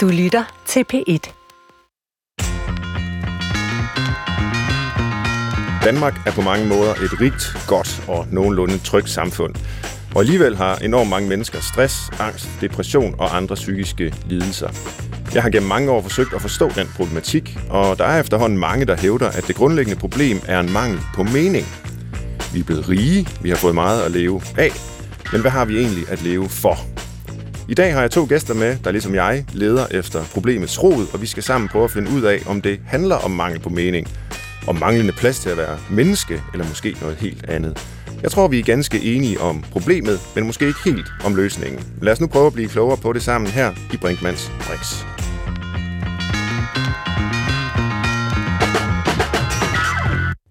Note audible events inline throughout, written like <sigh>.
Du lytter til P1. Danmark er på mange måder et rigt, godt og nogenlunde trygt samfund. Og alligevel har enormt mange mennesker stress, angst, depression og andre psykiske lidelser. Jeg har gennem mange år forsøgt at forstå den problematik, og der er efterhånden mange, der hævder, at det grundlæggende problem er en mangel på mening. Vi er blevet rige, vi har fået meget at leve af, men hvad har vi egentlig at leve for? I dag har jeg to gæster med, der ligesom jeg leder efter problemets rod, og vi skal sammen prøve at finde ud af, om det handler om mangel på mening, om manglende plads til at være menneske, eller måske noget helt andet. Jeg tror, vi er ganske enige om problemet, men måske ikke helt om løsningen. Lad os nu prøve at blive klogere på det sammen her i Brinkmans Brix.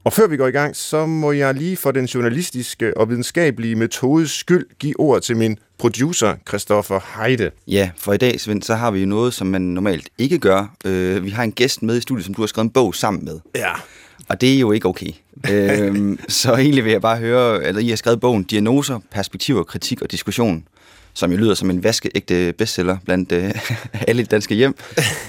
Og før vi går i gang, så må jeg lige for den journalistiske og videnskabelige metodes skyld give ord til min producer, Christoffer Heide. Ja, for i dag, Svend, så har vi jo noget, som man normalt ikke gør. Øh, vi har en gæst med i studiet, som du har skrevet en bog sammen med. Ja. Og det er jo ikke okay. øhm, <laughs> så egentlig vil jeg bare høre, eller I har skrevet bogen Diagnoser, Perspektiver, Kritik og Diskussion, som jo lyder som en vaskeægte bestseller blandt øh, <laughs> alle danske hjem.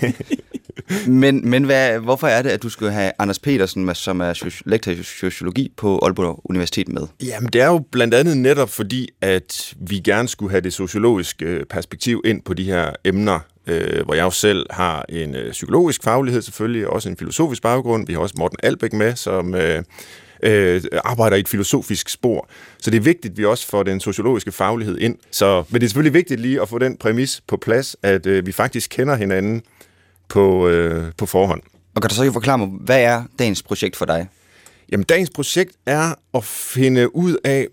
<laughs> men men hvad, hvorfor er det, at du skulle have Anders Petersen, som er lektor i sociologi på Aalborg Universitet med? Jamen, det er jo blandt andet netop fordi, at vi gerne skulle have det sociologiske øh, perspektiv ind på de her emner, øh, hvor jeg jo selv har en øh, psykologisk faglighed selvfølgelig, også en filosofisk baggrund. Vi har også Morten Albæk med, som... Øh, øh, arbejder i et filosofisk spor. Så det er vigtigt, at vi også får den sociologiske faglighed ind. Så, men det er selvfølgelig vigtigt lige at få den præmis på plads, at øh, vi faktisk kender hinanden på, øh, på forhånd. Og kan du så ikke forklare mig, hvad er dagens projekt for dig? Jamen, dagens projekt er at finde ud af,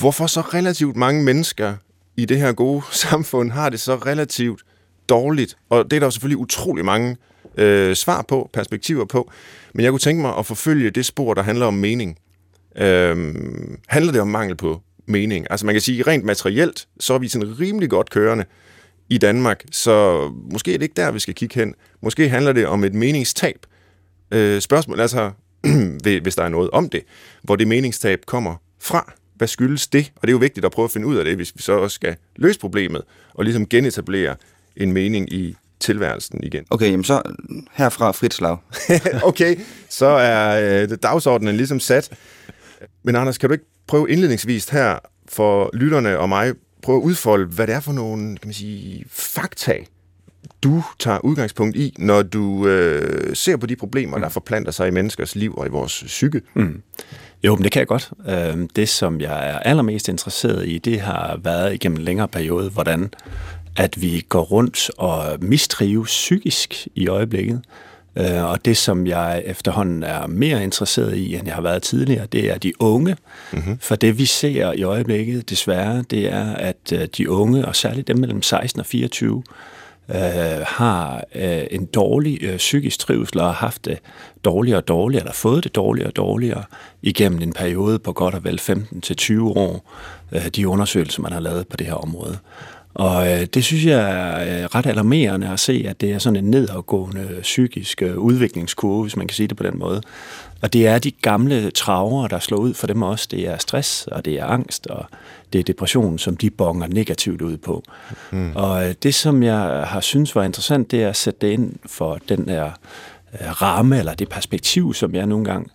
hvorfor så relativt mange mennesker i det her gode <laughs> samfund har det så relativt dårligt. Og det er der jo selvfølgelig utrolig mange øh, svar på, perspektiver på. Men jeg kunne tænke mig at forfølge det spor, der handler om mening. Øh, handler det om mangel på mening? Altså man kan sige, rent materielt, så er vi sådan rimelig godt kørende i Danmark, så måske er det ikke der, vi skal kigge hen. Måske handler det om et meningstab. Øh, spørgsmål altså, <clears throat> hvis der er noget om det, hvor det meningstab kommer fra. Hvad skyldes det? Og det er jo vigtigt at prøve at finde ud af det, hvis vi så også skal løse problemet, og ligesom genetablere en mening i tilværelsen igen. Okay, jamen så herfra frit slag. <laughs> okay, så er øh, dagsordenen ligesom sat. Men Anders, kan du ikke prøve indledningsvis her for lytterne og mig, prøve at udfolde, hvad det er for nogle kan man sige, fakta, du tager udgangspunkt i, når du øh, ser på de problemer, mm. der forplanter sig i menneskers liv og i vores psyke? Mm. Jo, men det kan jeg godt. Øhm, det, som jeg er allermest interesseret i, det har været igennem en længere periode, hvordan at vi går rundt og mistrives psykisk i øjeblikket. Øh, og det, som jeg efterhånden er mere interesseret i, end jeg har været tidligere, det er de unge. Mm-hmm. For det, vi ser i øjeblikket, desværre, det er, at øh, de unge, og særligt dem mellem 16 og 24, øh, har øh, en dårlig øh, psykisk trivsel og har haft det dårligere og dårligere, eller fået det dårligere og dårligere igennem en periode på godt og vel 15-20 år, øh, de undersøgelser, man har lavet på det her område. Og øh, det synes jeg er øh, ret alarmerende at se, at det er sådan en nedadgående psykisk øh, udviklingskurve, hvis man kan sige det på den måde. Og det er de gamle traver, der slår ud for dem også. Det er stress, og det er angst, og det er depression, som de bonger negativt ud på. Mm. Og øh, det, som jeg har synes var interessant, det er at sætte det ind for den der øh, ramme, eller det perspektiv, som jeg nogle gange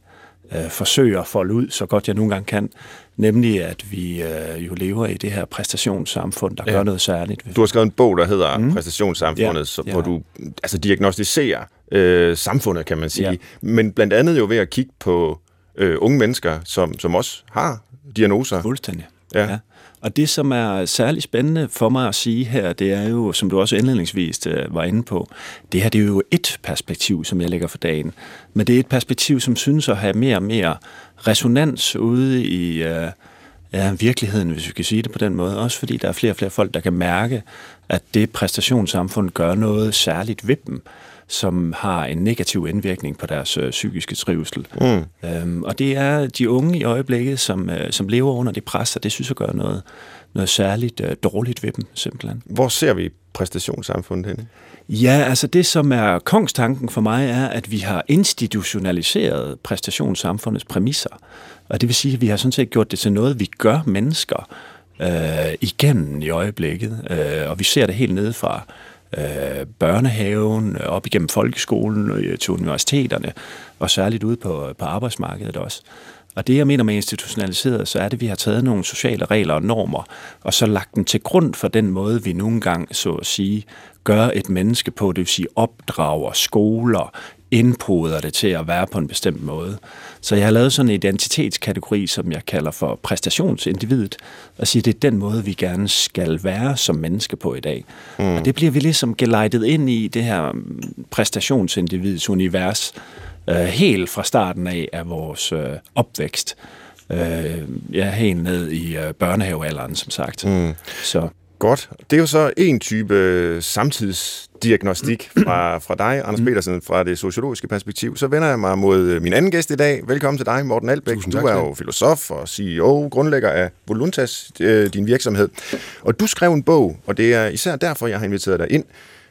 øh, forsøger at folde ud, så godt jeg nogle gange kan, nemlig at vi øh, jo lever i det her præstationssamfund, der ja. gør noget særligt. Du har skrevet en bog, der hedder mm. Præstationssamfundet, ja. Så, ja. hvor du altså, diagnostiserer øh, samfundet, kan man sige. Ja. Men blandt andet jo ved at kigge på øh, unge mennesker, som, som også har diagnoser. Fuldstændig. Ja. ja. Og det, som er særlig spændende for mig at sige her, det er jo, som du også indledningsvis øh, var inde på, det her det er jo et perspektiv, som jeg lægger for dagen. Men det er et perspektiv, som synes at have mere og mere resonans ude i øh, ja, virkeligheden, hvis vi kan sige det på den måde. Også fordi der er flere og flere folk, der kan mærke, at det præstationssamfund gør noget særligt ved dem som har en negativ indvirkning på deres øh, psykiske trivsel. Mm. Øhm, og det er de unge i øjeblikket, som, øh, som lever under det pres, og det synes jeg gør noget, noget særligt øh, dårligt ved dem, simpelthen. Hvor ser vi præstationssamfundet henne? Ja, altså det, som er kongstanken for mig, er, at vi har institutionaliseret præstationssamfundets præmisser. Og det vil sige, at vi har sådan set gjort det til noget, vi gør mennesker øh, igennem i øjeblikket. Øh, og vi ser det helt nede fra øh, børnehaven, øh, op igennem folkeskolen, øh, til universiteterne, og særligt ude på, øh, på arbejdsmarkedet også. Og det, jeg mener med institutionaliseret, så er det, at vi har taget nogle sociale regler og normer, og så lagt dem til grund for den måde, vi nogle gange, så at sige, gør et menneske på, det vil sige opdrager, skoler, indpoder det til at være på en bestemt måde. Så jeg har lavet sådan en identitetskategori, som jeg kalder for præstationsindividet, og siger, det er den måde, vi gerne skal være som menneske på i dag. Mm. Og det bliver vi ligesom gelejtet ind i det her præstationsindivids univers, øh, helt fra starten af af vores øh, opvækst. Øh, ja, helt ned i øh, børnehavealderen, som sagt. Mm. Så. Godt. Det er jo så en type øh, samtidsdiagnostik <clears throat> fra, fra dig, Anders mm. Petersen, fra det sociologiske perspektiv. Så vender jeg mig mod øh, min anden gæst i dag. Velkommen til dig, Morten Albæk. Tusind tak, du er jo filosof og CEO, grundlægger af Voluntas, øh, din virksomhed. Og du skrev en bog, og det er især derfor, jeg har inviteret dig ind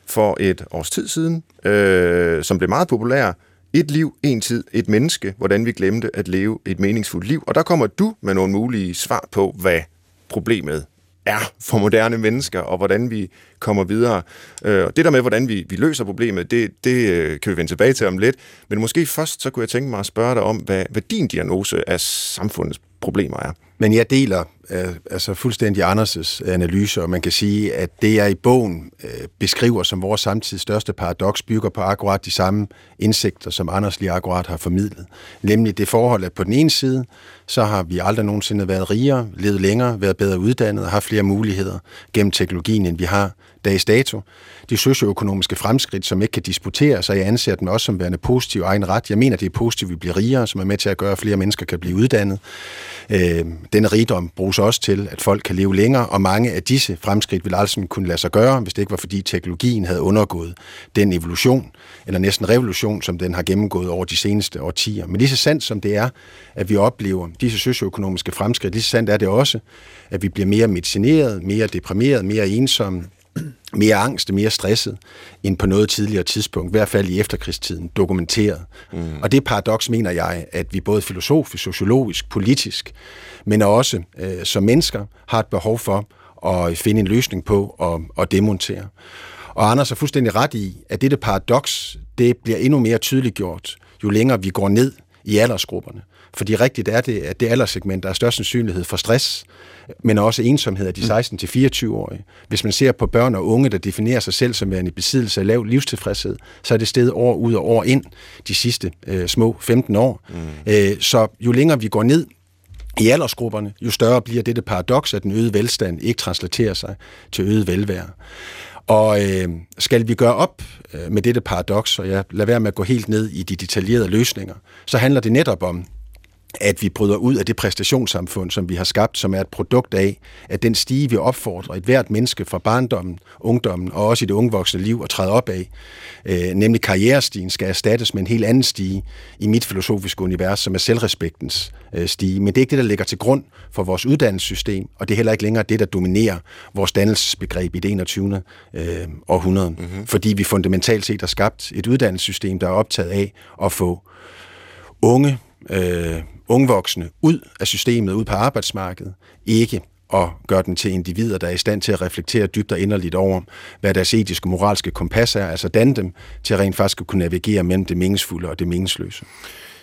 for et års tid siden, øh, som blev meget populær, et liv, en tid, et menneske, hvordan vi glemte at leve et meningsfuldt liv. Og der kommer du med nogle mulige svar på, hvad problemet er for moderne mennesker, og hvordan vi kommer videre. Øh, og det der med, hvordan vi, vi løser problemet, det, det øh, kan vi vende tilbage til om lidt. Men måske først, så kunne jeg tænke mig at spørge dig om, hvad, hvad din diagnose af samfundets problemer er. Men jeg deler øh, altså fuldstændig Anders' analyse, og man kan sige, at det jeg i bogen øh, beskriver som vores samtids største paradoks, bygger på akkurat de samme indsigter, som Anders lige akkurat har formidlet. Nemlig det forhold, at på den ene side, så har vi aldrig nogensinde været rigere, levet længere, været bedre uddannet og har flere muligheder gennem teknologien, end vi har dags dato. De socioøkonomiske fremskridt, som ikke kan disputere så jeg anser dem også som værende positiv egen ret. Jeg mener, det er positivt, at vi bliver rigere, som er med til at gøre, at flere mennesker kan blive uddannet. Øh, denne rigdom bruges også til, at folk kan leve længere, og mange af disse fremskridt ville altså kunne lade sig gøre, hvis det ikke var fordi teknologien havde undergået den evolution, eller næsten revolution, som den har gennemgået over de seneste årtier. Men lige så sandt som det er, at vi oplever disse socioøkonomiske fremskridt, lige så sandt er det også, at vi bliver mere medicineret, mere deprimeret, mere ensomme, mere angst mere stresset end på noget tidligere tidspunkt, i hvert fald i efterkrigstiden, dokumenteret. Mm. Og det paradoks mener jeg, at vi både filosofisk, sociologisk, politisk, men også øh, som mennesker har et behov for at finde en løsning på og, og demontere. Og Anders har fuldstændig ret i, at dette paradoks, det bliver endnu mere tydeliggjort, jo længere vi går ned i aldersgrupperne. Fordi rigtigt er det, at det alderssegment, der er størst sandsynlighed for stress, men også ensomhed af de 16-24-årige. Mm. Hvis man ser på børn og unge, der definerer sig selv som værende i besiddelse af lav livstilfredshed, så er det sted år ud og år ind de sidste øh, små 15 år. Mm. Øh, så jo længere vi går ned i aldersgrupperne, jo større bliver dette paradoks, at den øgede velstand ikke translaterer sig til øget velvære. Og øh, skal vi gøre op øh, med dette paradoks, og jeg lader være med at gå helt ned i de detaljerede løsninger, så handler det netop om at vi bryder ud af det præstationssamfund, som vi har skabt, som er et produkt af, at den stige, vi opfordrer et hvert menneske fra barndommen, ungdommen og også i det ungvoksne liv at træde op af, øh, nemlig karrierestigen, skal erstattes med en helt anden stige i mit filosofiske univers, som er selvrespektens øh, stige. Men det er ikke det, der ligger til grund for vores uddannelsessystem, og det er heller ikke længere det, der dominerer vores dannelsesbegreb i det 21. Øh, århundrede, mm-hmm. fordi vi fundamentalt set har skabt et uddannelsessystem, der er optaget af at få unge, øh, ungvoksne ud af systemet, ud på arbejdsmarkedet, ikke og gøre dem til individer, der er i stand til at reflektere dybt og inderligt over, hvad deres etiske og moralske kompas er, altså danne dem til at rent faktisk at kunne navigere mellem det meningsfulde og det meningsløse.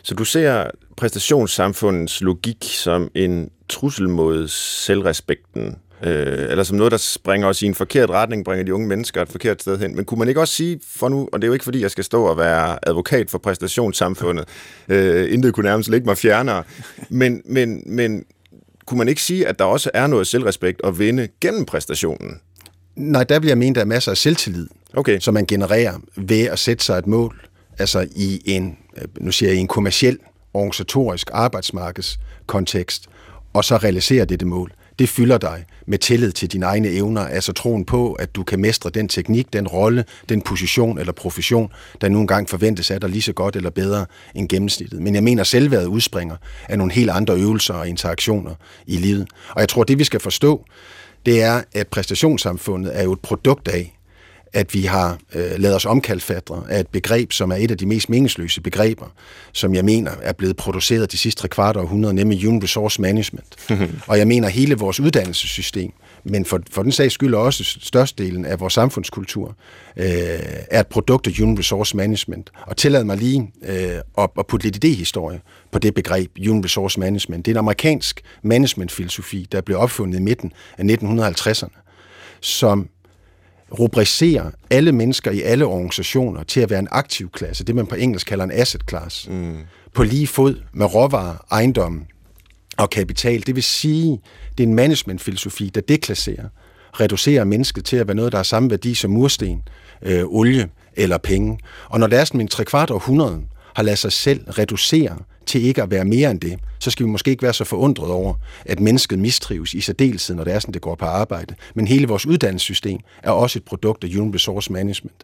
Så du ser præstationssamfundets logik som en trussel mod selvrespekten, øh, eller som noget, der springer os i en forkert retning, bringer de unge mennesker et forkert sted hen. Men kunne man ikke også sige, for nu, og det er jo ikke fordi, jeg skal stå og være advokat for præstationssamfundet, <laughs> øh, intet kunne nærmest ligge mig fjernere, men, men, men kunne man ikke sige, at der også er noget selvrespekt at vinde gennem præstationen? Nej, der bliver jeg ment, at der er masser af selvtillid, okay. som man genererer ved at sætte sig et mål, altså i en, nu siger jeg, en kommersiel, organisatorisk arbejdsmarkedskontekst, og så realisere det mål det fylder dig med tillid til dine egne evner, altså troen på, at du kan mestre den teknik, den rolle, den position eller profession, der nu engang forventes af dig lige så godt eller bedre end gennemsnittet. Men jeg mener, at selvværdet udspringer af nogle helt andre øvelser og interaktioner i livet. Og jeg tror, det vi skal forstå, det er, at præstationssamfundet er jo et produkt af, at vi har øh, lavet os omkalfatre af et begreb, som er et af de mest meningsløse begreber, som jeg mener er blevet produceret de sidste tre kvart århundrede, nemlig Human Resource Management. <laughs> og jeg mener, hele vores uddannelsessystem men for, for den sags skyld også størstedelen af vores samfundskultur, øh, er et produkt af Human Resource Management. Og tillad mig lige øh, at, at putte lidt idéhistorie på det begreb, Human Resource Management. Det er en amerikansk managementfilosofi, der blev opfundet i midten af 1950'erne, som rubricerer alle mennesker i alle organisationer til at være en aktiv klasse, det man på engelsk kalder en asset class, mm. på lige fod med råvarer, ejendom og kapital. Det vil sige, det er en managementfilosofi, der deklasserer, reducerer mennesket til at være noget, der har samme værdi som mursten, øh, olie eller penge. Og når det er sådan en trekvart århundrede har ladet sig selv reducere til ikke at være mere end det, så skal vi måske ikke være så forundret over, at mennesket mistrives i særdeleshed, når det er sådan, det går på arbejde. Men hele vores uddannelsessystem er også et produkt af Human Resource Management.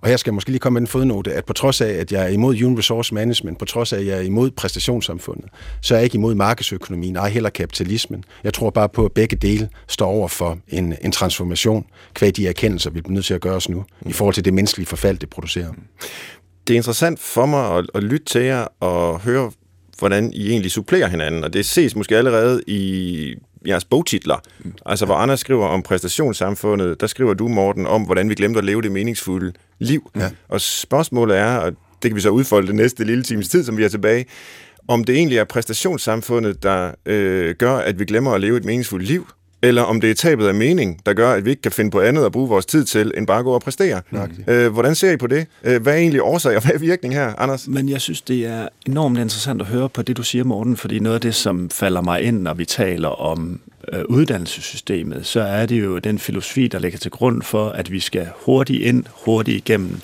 Og her skal jeg måske lige komme med en fodnote, at på trods af, at jeg er imod Human Resource Management, på trods af, at jeg er imod præstationssamfundet, så er jeg ikke imod markedsøkonomien, ej heller kapitalismen. Jeg tror bare på, at begge dele står over for en, en transformation, kvad de erkendelser, vi bliver nødt til at gøre os nu, i forhold til det menneskelige forfald, det producerer. Det er interessant for mig at, at lytte til jer og høre, hvordan I egentlig supplerer hinanden, og det ses måske allerede i jeres bogtitler. Altså, hvor Anders skriver om præstationssamfundet, der skriver du, Morten, om, hvordan vi glemte at leve det meningsfulde liv. Ja. Og spørgsmålet er, og det kan vi så udfolde det næste lille times tid, som vi er tilbage, om det egentlig er præstationssamfundet, der øh, gør, at vi glemmer at leve et meningsfuldt liv, eller om det er tabet af mening, der gør, at vi ikke kan finde på andet at bruge vores tid til, end bare at gå og præstere. Mm. Øh, hvordan ser I på det? Øh, hvad er egentlig årsag, og hvad er virkning her, Anders? Men jeg synes, det er enormt interessant at høre på det, du siger, Morten, fordi noget af det, som falder mig ind, når vi taler om øh, uddannelsessystemet, så er det jo den filosofi, der ligger til grund for, at vi skal hurtigt ind, hurtigt igennem,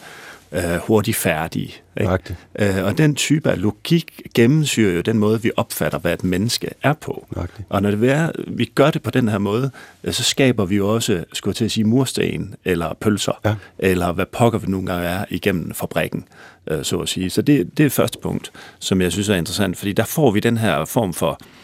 øh, hurtigt færdige. Ikke? Øh, og den type af logik gennemsyrer jo den måde, vi opfatter, hvad et menneske er på. Nøjagtigt. Og når det er, vi gør det på den her måde, øh, så skaber vi jo også, skulle til at sige, mursten eller pølser, ja. eller hvad pokker vi nogle gange er igennem fabrikken, øh, så at sige. Så det, det er første punkt, som jeg synes er interessant, fordi der får vi den her form for øh,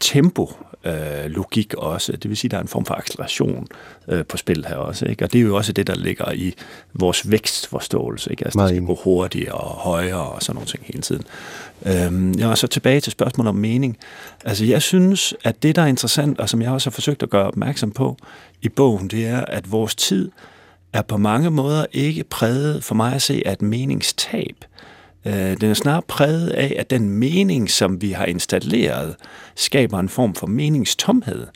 tempo øh, logik også. Det vil sige, at der er en form for acceleration øh, på spil her også. Ikke? Og det er jo også det, der ligger i vores vækstforståelse. Ikke? Altså, det skal gå hurtigere og højere og sådan nogle ting hele tiden. Øhm, ja, og så tilbage til spørgsmålet om mening. Altså, jeg synes, at det, der er interessant, og som jeg også har forsøgt at gøre opmærksom på i bogen, det er, at vores tid er på mange måder ikke præget for mig at se af et meningstab. Øh, den er snarere præget af, at den mening, som vi har installeret, skaber en form for meningstomhed.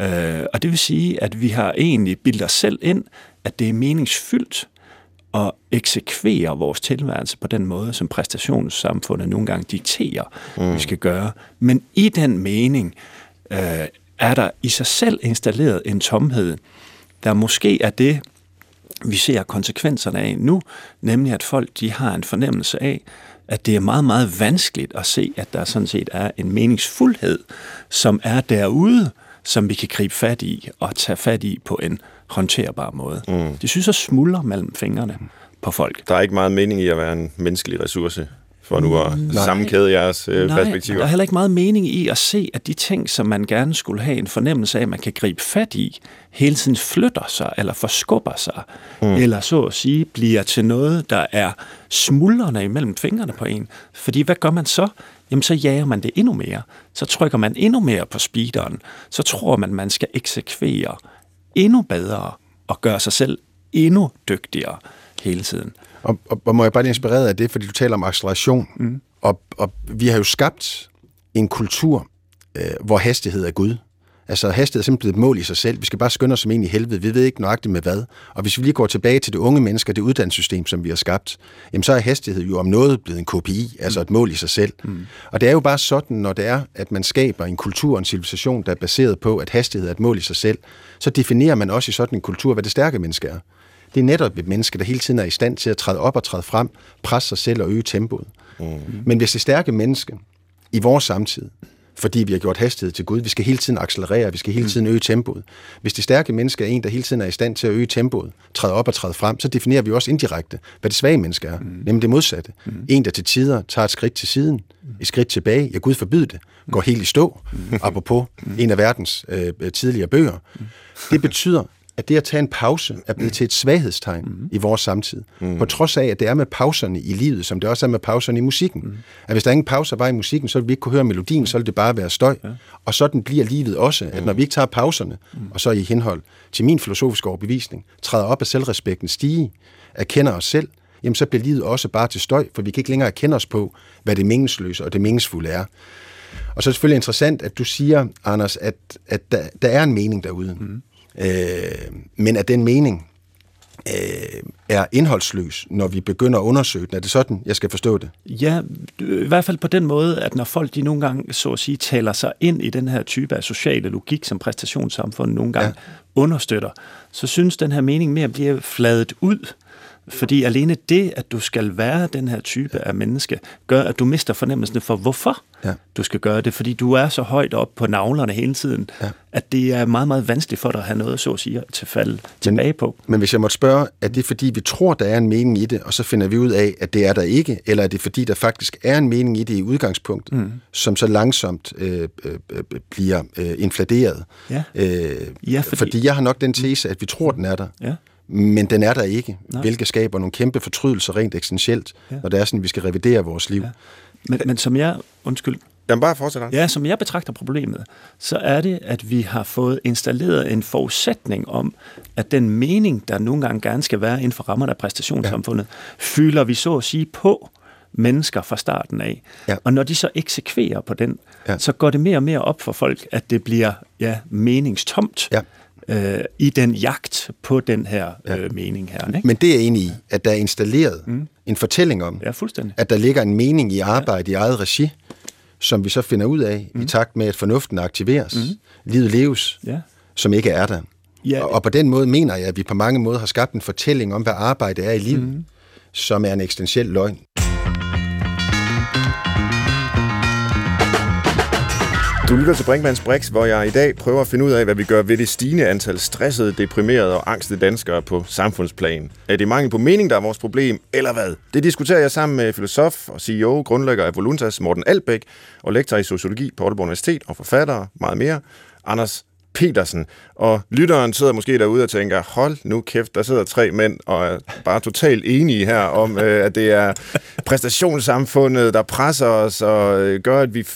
Øh, og det vil sige, at vi har egentlig bildet os selv ind, at det er meningsfyldt at eksekvere vores tilværelse på den måde, som præstationssamfundet nogle gange dikterer, mm. vi skal gøre. Men i den mening øh, er der i sig selv installeret en tomhed, der måske er det, vi ser konsekvenserne af nu, nemlig at folk de har en fornemmelse af, at det er meget, meget vanskeligt at se, at der sådan set er en meningsfuldhed, som er derude, som vi kan gribe fat i og tage fat i på en håndterbar måde. Mm. Det synes jeg smuldrer mellem fingrene på folk. Der er ikke meget mening i at være en menneskelig ressource for nu at Nej. sammenkæde jeres øh, Nej, perspektiver. der er heller ikke meget mening i at se, at de ting, som man gerne skulle have en fornemmelse af, at man kan gribe fat i, hele tiden flytter sig, eller forskubber sig, mm. eller så at sige, bliver til noget, der er smuldrende imellem fingrene på en. Fordi hvad gør man så? Jamen, så jager man det endnu mere. Så trykker man endnu mere på speederen. Så tror man, man skal eksekvere endnu bedre og gøre sig selv endnu dygtigere hele tiden. Og, og, og må jeg bare blive inspireret af det, fordi du taler om acceleration. Mm. Og, og vi har jo skabt en kultur, øh, hvor hastighed er Gud. Altså hastighed er simpelthen blevet et mål i sig selv. Vi skal bare skynde os som en i helvede. Vi ved ikke nøjagtigt med hvad. Og hvis vi lige går tilbage til det unge mennesker, det uddannelsessystem, som vi har skabt, jamen så er hastighed jo om noget blevet en KPI, altså et mål i sig selv. Mm. Og det er jo bare sådan, når det er, at man skaber en kultur og en civilisation, der er baseret på, at hastighed er et mål i sig selv, så definerer man også i sådan en kultur, hvad det stærke menneske er det er netop et menneske, der hele tiden er i stand til at træde op og træde frem, presse sig selv og øge tempoet. Mm. Men hvis det stærke menneske i vores samtid, fordi vi har gjort hastighed til Gud. Vi skal hele tiden accelerere, vi skal hele tiden øge tempoet. Hvis det stærke menneske er en, der hele tiden er i stand til at øge tempoet, træde op og træde frem, så definerer vi også indirekte, hvad det svage menneske er, mm. nemlig det modsatte. Mm. En, der til tider tager et skridt til siden, et skridt tilbage, ja Gud forbyde det, går helt i stå, mm. apropos mm. en af verdens øh, tidligere bøger. Mm. Det betyder, at det at tage en pause er blevet til et svaghedstegn mm. i vores samtid. Mm. På trods af, at det er med pauserne i livet, som det også er med pauserne i musikken. Mm. At hvis der ingen pauser var i musikken, så ville vi ikke kunne høre melodien, så ville det bare være støj. Ja. Og sådan bliver livet også, at når vi ikke tager pauserne, mm. og så i henhold til min filosofiske overbevisning, træder op af selvrespekten stige, erkender os selv, jamen så bliver livet også bare til støj, for vi kan ikke længere erkende os på, hvad det meningsløse og det meningsfulde er. Og så er det selvfølgelig interessant, at du siger, Anders, at, at der, der er en mening derude. Mm. Øh, men at den mening øh, er indholdsløs, når vi begynder at undersøge den. Er det sådan, jeg skal forstå det? Ja, i hvert fald på den måde, at når folk de nogle gange, så at sige, taler sig ind i den her type af sociale logik, som præstationssamfundet nogle gange ja. understøtter, så synes den her mening mere bliver fladet ud. Fordi alene det, at du skal være den her type af menneske, gør, at du mister fornemmelsen for, hvorfor ja. du skal gøre det. Fordi du er så højt op på navlerne hele tiden, ja. at det er meget, meget vanskeligt for dig at have noget, så at sige, til falde tilbage på. Men hvis jeg måtte spørge, er det fordi, vi tror, der er en mening i det, og så finder vi ud af, at det er der ikke? Eller er det fordi, der faktisk er en mening i det i udgangspunktet, mm. som så langsomt øh, øh, øh bliver øh, infladeret? Ja. Øh, ja, fordi... fordi jeg har nok den tese, at vi tror, den er der. Ja men den er der ikke, Nej. hvilket skaber nogle kæmpe fortrydelser rent eksistentielt, ja. når det er sådan, vi skal revidere vores liv. Ja. Men, men som jeg, undskyld, Jamen bare fortsæt. Ja, som jeg betragter problemet, så er det, at vi har fået installeret en forudsætning om, at den mening, der nogle gange gerne skal være inden for rammerne af præstationssamfundet, ja. fylder vi så at sige på mennesker fra starten af. Ja. Og når de så eksekverer på den, ja. så går det mere og mere op for folk, at det bliver ja, meningstomt. Ja øh, i den jagt på den her ja. øh, mening her. Ikke? Men det er jeg enig i, at der er installeret mm. en fortælling om, ja, fuldstændig. at der ligger en mening i arbejde ja. i eget regi, som vi så finder ud af mm. i takt med, at fornuften aktiveres. Mm. Livet leves, ja. som ikke er der. Ja. Og, og på den måde mener jeg, at vi på mange måder har skabt en fortælling om, hvad arbejde er i livet, mm. som er en eksistentiel løgn. Du lytter til Brinkmanns Brix, hvor jeg i dag prøver at finde ud af, hvad vi gør ved det stigende antal stressede, deprimerede og angste danskere på samfundsplan. Er det mangel på mening, der er vores problem, eller hvad? Det diskuterer jeg sammen med filosof og CEO, grundlægger af Voluntas, Morten Albæk, og lektor i sociologi på Aalborg Universitet og forfatter, meget mere, Anders Petersen. Og lytteren sidder måske derude og tænker, hold nu kæft, der sidder tre mænd og er bare totalt enige her om, øh, at det er præstationssamfundet, der presser os og øh, gør, at vi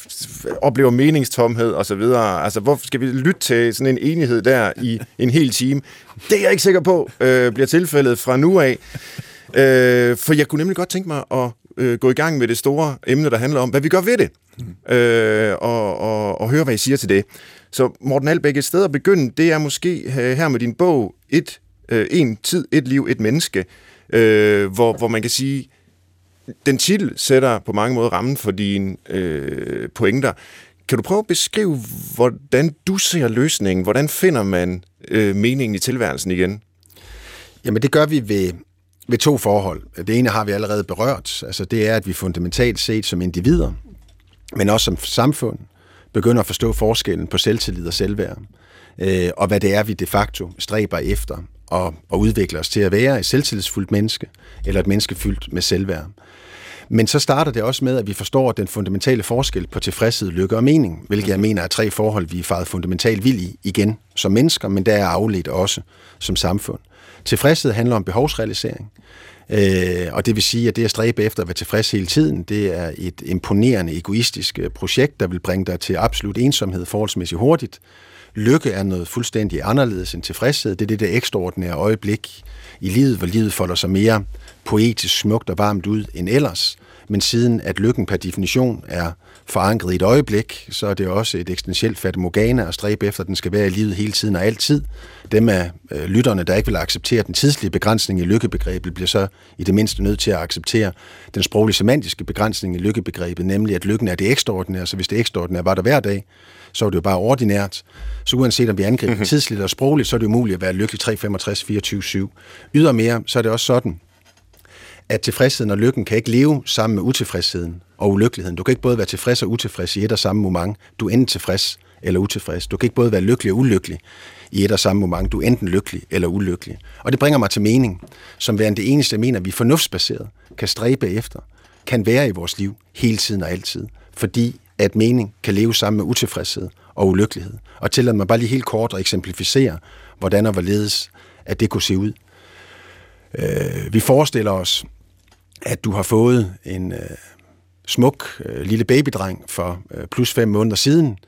oplever meningstomhed osv. Altså, hvorfor skal vi lytte til sådan en enighed der i en hel time? Det er jeg ikke sikker på øh, bliver tilfældet fra nu af. Øh, for jeg kunne nemlig godt tænke mig at øh, gå i gang med det store emne, der handler om, hvad vi gør ved det. Mm. Øh, og, og, og høre, hvad I siger til det. Så Morten Albæk, et sted at begynde, det er måske øh, her med din bog, et, øh, En tid, et liv, et menneske, øh, hvor, hvor man kan sige, den titel sætter på mange måder rammen for dine øh, pointer. Kan du prøve at beskrive, hvordan du ser løsningen? Hvordan finder man øh, meningen i tilværelsen igen? Jamen det gør vi ved, ved to forhold. Det ene har vi allerede berørt. Altså det er, at vi fundamentalt set som individer, men også som samfund, begynder at forstå forskellen på selvtillid og selvværd, øh, og hvad det er, vi de facto stræber efter og, og udvikler os til at være et selvtillidsfuldt menneske, eller et menneske fyldt med selvværd. Men så starter det også med, at vi forstår den fundamentale forskel på tilfredshed, lykke og mening, hvilket jeg mener er tre forhold, vi er faret fundamentalt vild i igen som mennesker, men der er afledt også som samfund. Tilfredshed handler om behovsrealisering. Øh, og det vil sige, at det at stræbe efter at være tilfreds hele tiden, det er et imponerende egoistisk øh, projekt, der vil bringe dig til absolut ensomhed forholdsmæssigt hurtigt. Lykke er noget fuldstændig anderledes end tilfredshed. Det er det der ekstraordinære øjeblik i livet, hvor livet folder sig mere poetisk smukt og varmt ud end ellers. Men siden at lykken per definition er forankret i et øjeblik, så er det også et eksistentielt fatamorgana at stræbe efter, at den skal være i livet hele tiden og altid. Dem af øh, lytterne, der ikke vil acceptere den tidslige begrænsning i lykkebegrebet, bliver så i det mindste nødt til at acceptere den sproglige semantiske begrænsning i lykkebegrebet, nemlig at lykken er det ekstraordinære, så hvis det ekstraordinære var der hver dag, så er det jo bare ordinært. Så uanset om vi angriber mm-hmm. tidsligt og sprogligt, så er det umuligt at være lykkelig 365 24 7 Ydermere, så er det også sådan, at tilfredsheden og lykken kan ikke leve sammen med utilfredsheden og ulykkeligheden. Du kan ikke både være tilfreds og utilfreds i et og samme moment. Du er enten tilfreds eller utilfreds. Du kan ikke både være lykkelig og ulykkelig i et og samme moment. Du er enten lykkelig eller ulykkelig. Og det bringer mig til mening, som værende det eneste, jeg mener, vi fornuftsbaseret kan stræbe efter, kan være i vores liv hele tiden og altid. Fordi at mening kan leve sammen med utilfredshed, og ulykkelighed. Og tillad mig bare lige helt kort at eksemplificere, hvordan og hvorledes, at det kunne se ud. Øh, vi forestiller os, at du har fået en øh, smuk øh, lille babydreng for øh, plus fem måneder siden.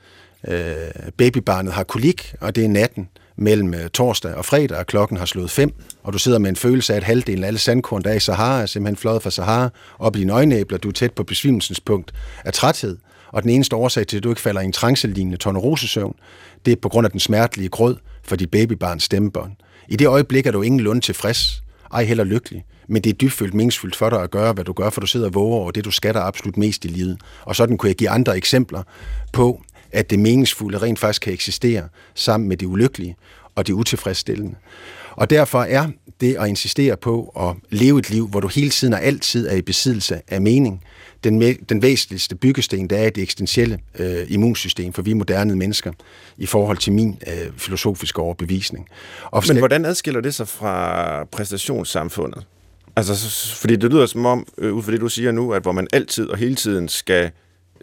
Øh, babybarnet har kolik, og det er natten mellem øh, torsdag og fredag, og klokken har slået fem, og du sidder med en følelse af, at halvdelen af alle sandkorn, der er i Sahara, er simpelthen fløjet fra Sahara, op i dine øjenæbler, du er tæt på besvimelsens punkt af træthed, og den eneste årsag til, at du ikke falder i en trancelignende tornerosesøvn, det er på grund af den smertelige grød for dit babybarns stemmebånd. I det øjeblik er du ingen lund tilfreds, ej heller lykkelig, men det er dybfølt meningsfuldt for dig at gøre, hvad du gør, for du sidder og våger over det, du skatter absolut mest i livet. Og sådan kunne jeg give andre eksempler på, at det meningsfulde rent faktisk kan eksistere sammen med det ulykkelige og det utilfredsstillende. Og derfor er det at insistere på at leve et liv, hvor du hele tiden og altid er i besiddelse af mening, den, den væsentligste byggesten, der er det eksistentielle øh, immunsystem for vi moderne mennesker, i forhold til min øh, filosofiske overbevisning. Og Men hvordan adskiller det sig fra præstationssamfundet? Altså, fordi det lyder som om, øh, ud fra det du siger nu, at hvor man altid og hele tiden skal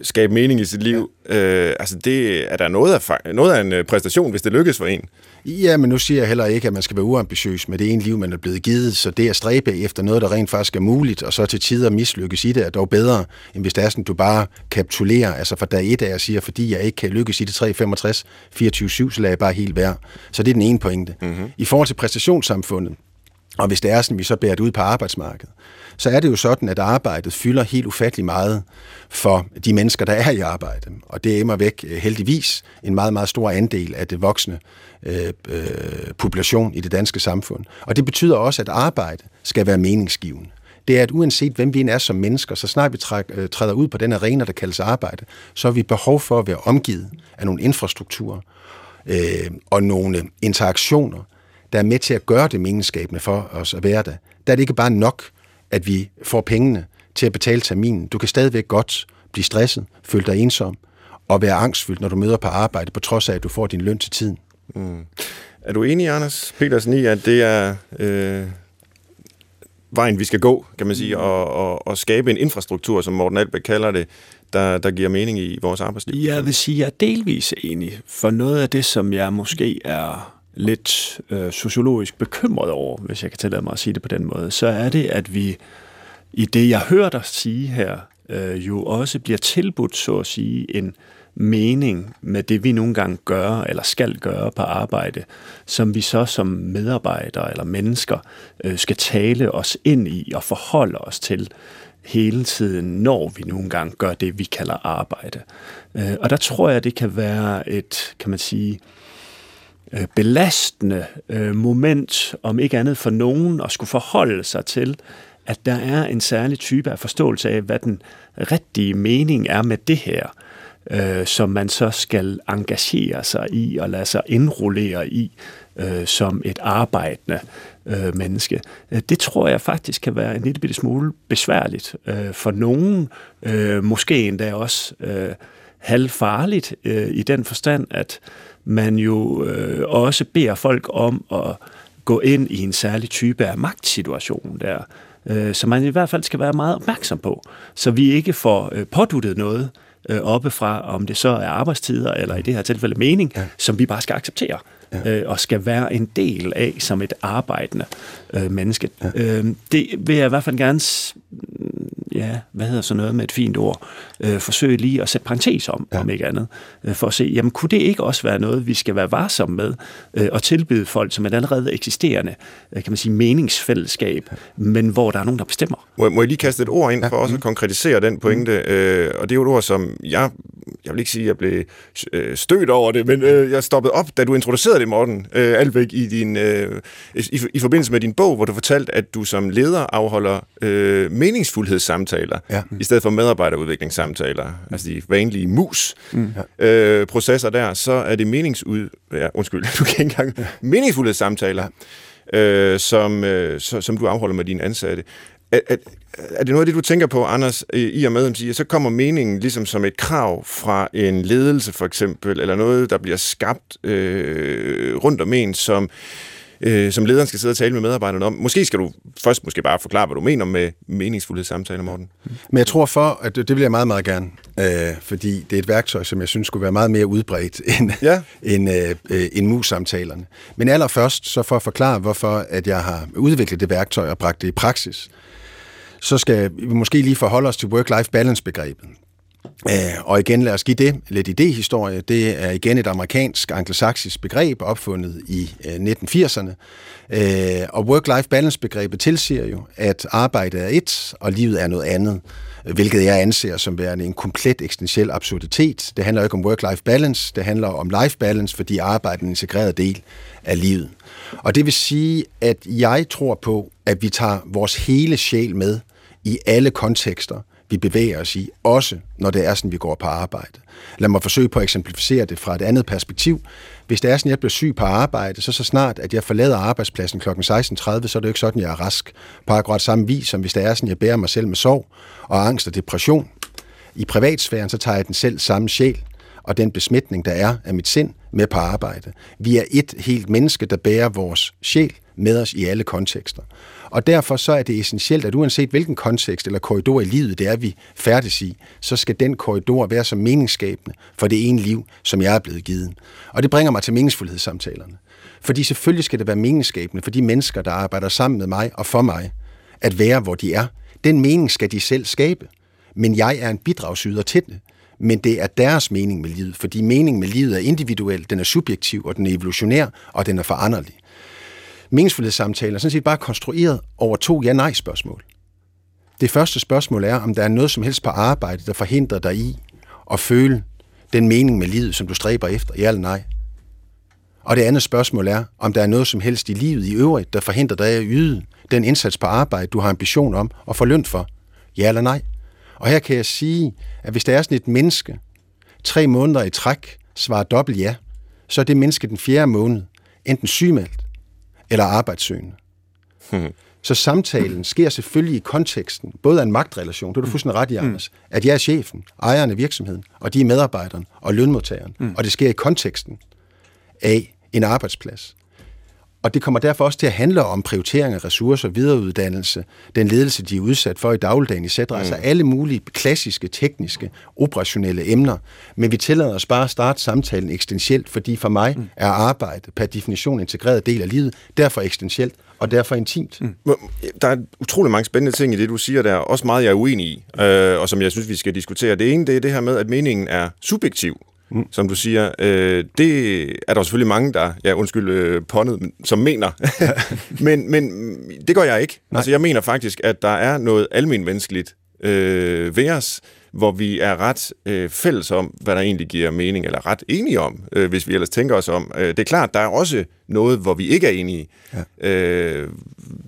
skabe mening i sit liv. Ja. Øh, altså det er der noget af, noget af en øh, præstation, hvis det lykkes for en. Ja, men nu siger jeg heller ikke, at man skal være uambitiøs med det ene liv, man er blevet givet, så det at stræbe efter noget, der rent faktisk er muligt, og så til tider mislykkes i det, er dog bedre, end hvis det er sådan, du bare kapitulerer, altså fra dag et af, og siger, fordi jeg ikke kan lykkes i det 365, 24-7, så lader jeg bare helt være. Så det er den ene pointe. Mm-hmm. I forhold til præstationssamfundet, og hvis det er sådan, vi så bærer det ud på arbejdsmarkedet, så er det jo sådan, at arbejdet fylder helt ufattelig meget for de mennesker, der er i arbejde. Og det er immer væk øh, heldigvis en meget, meget stor andel af det voksne øh, øh, population i det danske samfund. Og det betyder også, at arbejde skal være meningsgivende. Det er, at uanset hvem vi er som mennesker, så snart vi træk, øh, træder ud på den arena, der kaldes arbejde, så har vi behov for at være omgivet af nogle infrastrukturer øh, og nogle interaktioner, der er med til at gøre det meningsskabende for os at være der. Der er det ikke bare nok, at vi får pengene til at betale terminen. Du kan stadigvæk godt blive stresset, føle dig ensom og være angstfyldt, når du møder på arbejde, på trods af, at du får din løn til tiden. Mm. Er du enig, Anders Petersen, i, at det er øh, vejen, vi skal gå, kan man sige, og, og, og skabe en infrastruktur, som Morten Albæk kalder det, der, der giver mening i vores arbejdsliv? Jeg vil sige, at jeg er delvis enig, for noget af det, som jeg måske er lidt øh, sociologisk bekymret over, hvis jeg kan tillade mig at sige det på den måde, så er det, at vi i det, jeg hører dig sige her, øh, jo også bliver tilbudt, så at sige, en mening med det, vi nogle gange gør eller skal gøre på arbejde, som vi så som medarbejdere eller mennesker øh, skal tale os ind i og forholde os til hele tiden, når vi nogle gange gør det, vi kalder arbejde. Øh, og der tror jeg, det kan være et, kan man sige, øh, øh, belastende øh, moment, om ikke andet for nogen, at skulle forholde sig til, at der er en særlig type af forståelse af, hvad den rigtige mening er med det her, øh, som man så skal engagere sig i og lade sig indrullere i øh, som et arbejdende øh, menneske. Øh, det tror jeg faktisk kan være en lille bitte smule besværligt øh, for nogen, øh, måske endda også øh, halvfarligt øh, i den forstand, at man jo øh, også beder folk om at gå ind i en særlig type af magtsituation der, øh, som man i hvert fald skal være meget opmærksom på, så vi ikke får øh, påduttet noget øh, oppefra, om det så er arbejdstider eller i det her tilfælde mening, ja. som vi bare skal acceptere ja. øh, og skal være en del af som et arbejdende øh, menneske. Ja. Øh, det vil jeg i hvert fald gerne ja, hvad hedder så noget med et fint ord, øh, forsøge lige at sætte parentes om, ja. om ikke andet, øh, for at se, jamen kunne det ikke også være noget, vi skal være varsomme med, øh, og tilbyde folk som et allerede eksisterende, øh, kan man sige, meningsfællesskab, men hvor der er nogen, der bestemmer. Må, må jeg lige kaste et ord ind for ja. også at konkretisere den pointe, mm. øh, og det er jo et ord, som jeg, jeg vil ikke sige, at jeg blev øh, stødt over det, men øh, jeg stoppede op, da du introducerede det, Morten øh, Alvæk, i, din, øh, i, i forbindelse med din bog, hvor du fortalte, at du som leder afholder øh, meningsfuldhedssamtaler samtaler, ja. i stedet for medarbejderudviklingssamtaler, mm. altså de vanlige mus-processer mm. øh, der, så er det meningsud... Ja, undskyld, <laughs> du kan ikke engang... Ja. Meningsfulde samtaler, øh, som, øh, så, som du afholder med dine ansatte. Er, er, er det noget af det, du tænker på, Anders, i og med, at siger, så kommer meningen ligesom som et krav fra en ledelse for eksempel, eller noget, der bliver skabt øh, rundt om en, som øh, som lederen skal sidde og tale med medarbejderne om. Måske skal du først måske bare forklare, hvad du mener med meningsfuldhedssamtaler, Morten. Men jeg tror for, at det, det vil jeg meget, meget gerne, øh, fordi det er et værktøj, som jeg synes skulle være meget mere udbredt <laughs> end, Ja. end, øh, øh, end mus-samtalerne. Men allerførst, så for at forklare, hvorfor at jeg har udviklet det værktøj og bragt det i praksis, så skal vi måske lige forholde os til work-life balance-begrebet. Øh, og igen, lad os give det lidt idéhistorie. Det er igen et amerikansk anglosaksisk begreb, opfundet i øh, 1980'erne. Øh, og work-life balance-begrebet tilsiger jo, at arbejdet er et, og livet er noget andet, hvilket jeg anser som værende en komplet eksistentiel absurditet. Det handler ikke om work-life balance, det handler om life balance, fordi arbejdet er en integreret del af livet. Og det vil sige, at jeg tror på, at vi tager vores hele sjæl med i alle kontekster, vi bevæger os i, også når det er sådan, vi går på arbejde. Lad mig forsøge på at eksemplificere det fra et andet perspektiv. Hvis det er sådan, jeg bliver syg på arbejde, så så snart, at jeg forlader arbejdspladsen kl. 16.30, så er det jo ikke sådan, jeg er rask på akkurat samme vis, som hvis det er sådan, jeg bærer mig selv med sorg og angst og depression. I privatsfæren, så tager jeg den selv samme sjæl og den besmitning, der er af mit sind, med på arbejde. Vi er et helt menneske, der bærer vores sjæl med os i alle kontekster. Og derfor så er det essentielt, at uanset hvilken kontekst eller korridor i livet det er, vi færdes i, så skal den korridor være så meningsskabende for det ene liv, som jeg er blevet givet. Og det bringer mig til meningsfuldhedssamtalerne. Fordi selvfølgelig skal det være meningsskabende for de mennesker, der arbejder sammen med mig og for mig, at være, hvor de er. Den mening skal de selv skabe. Men jeg er en bidragsyder til det. Men det er deres mening med livet, fordi meningen med livet er individuel, den er subjektiv, og den er evolutionær, og den er foranderlig meningsfuldhedssamtalen er sådan set bare konstrueret over to ja-nej-spørgsmål. Det første spørgsmål er, om der er noget som helst på arbejde, der forhindrer dig i at føle den mening med livet, som du stræber efter, ja eller nej. Og det andet spørgsmål er, om der er noget som helst i livet i øvrigt, der forhindrer dig i at yde den indsats på arbejde, du har ambition om og får løn for, ja eller nej. Og her kan jeg sige, at hvis der er sådan et menneske, tre måneder i træk svarer dobbelt ja, så er det menneske den fjerde måned enten sygemeldt eller arbejdssøgende. Så samtalen sker selvfølgelig i konteksten, både af en magtrelation, det er du fuldstændig ret i, Anders, at jeg er chefen, ejeren af virksomheden, og de er medarbejderen og lønmodtageren. Mm. Og det sker i konteksten af en arbejdsplads. Og det kommer derfor også til at handle om prioritering af ressourcer, videreuddannelse, den ledelse, de er udsat for i dagligdagen, etc. Mm. Altså alle mulige klassiske, tekniske, operationelle emner. Men vi tillader os bare at starte samtalen eksistentielt, fordi for mig mm. er arbejde per definition en integreret del af livet, derfor eksistentielt og derfor intimt. Mm. Der er utrolig mange spændende ting i det, du siger der, også meget jeg er uenig i, øh, og som jeg synes, vi skal diskutere. Det ene, det er det her med, at meningen er subjektiv. Mm. Som du siger, øh, det er der selvfølgelig mange, der, ja undskyld øh, pondet, som mener. <laughs> men, men det gør jeg ikke. Nej. Altså jeg mener faktisk, at der er noget almenmenneskeligt øh, ved os, hvor vi er ret øh, fælles om, hvad der egentlig giver mening, eller ret enige om, øh, hvis vi ellers tænker os om. Øh, det er klart, der er også noget, hvor vi ikke er enige. Ja. Øh,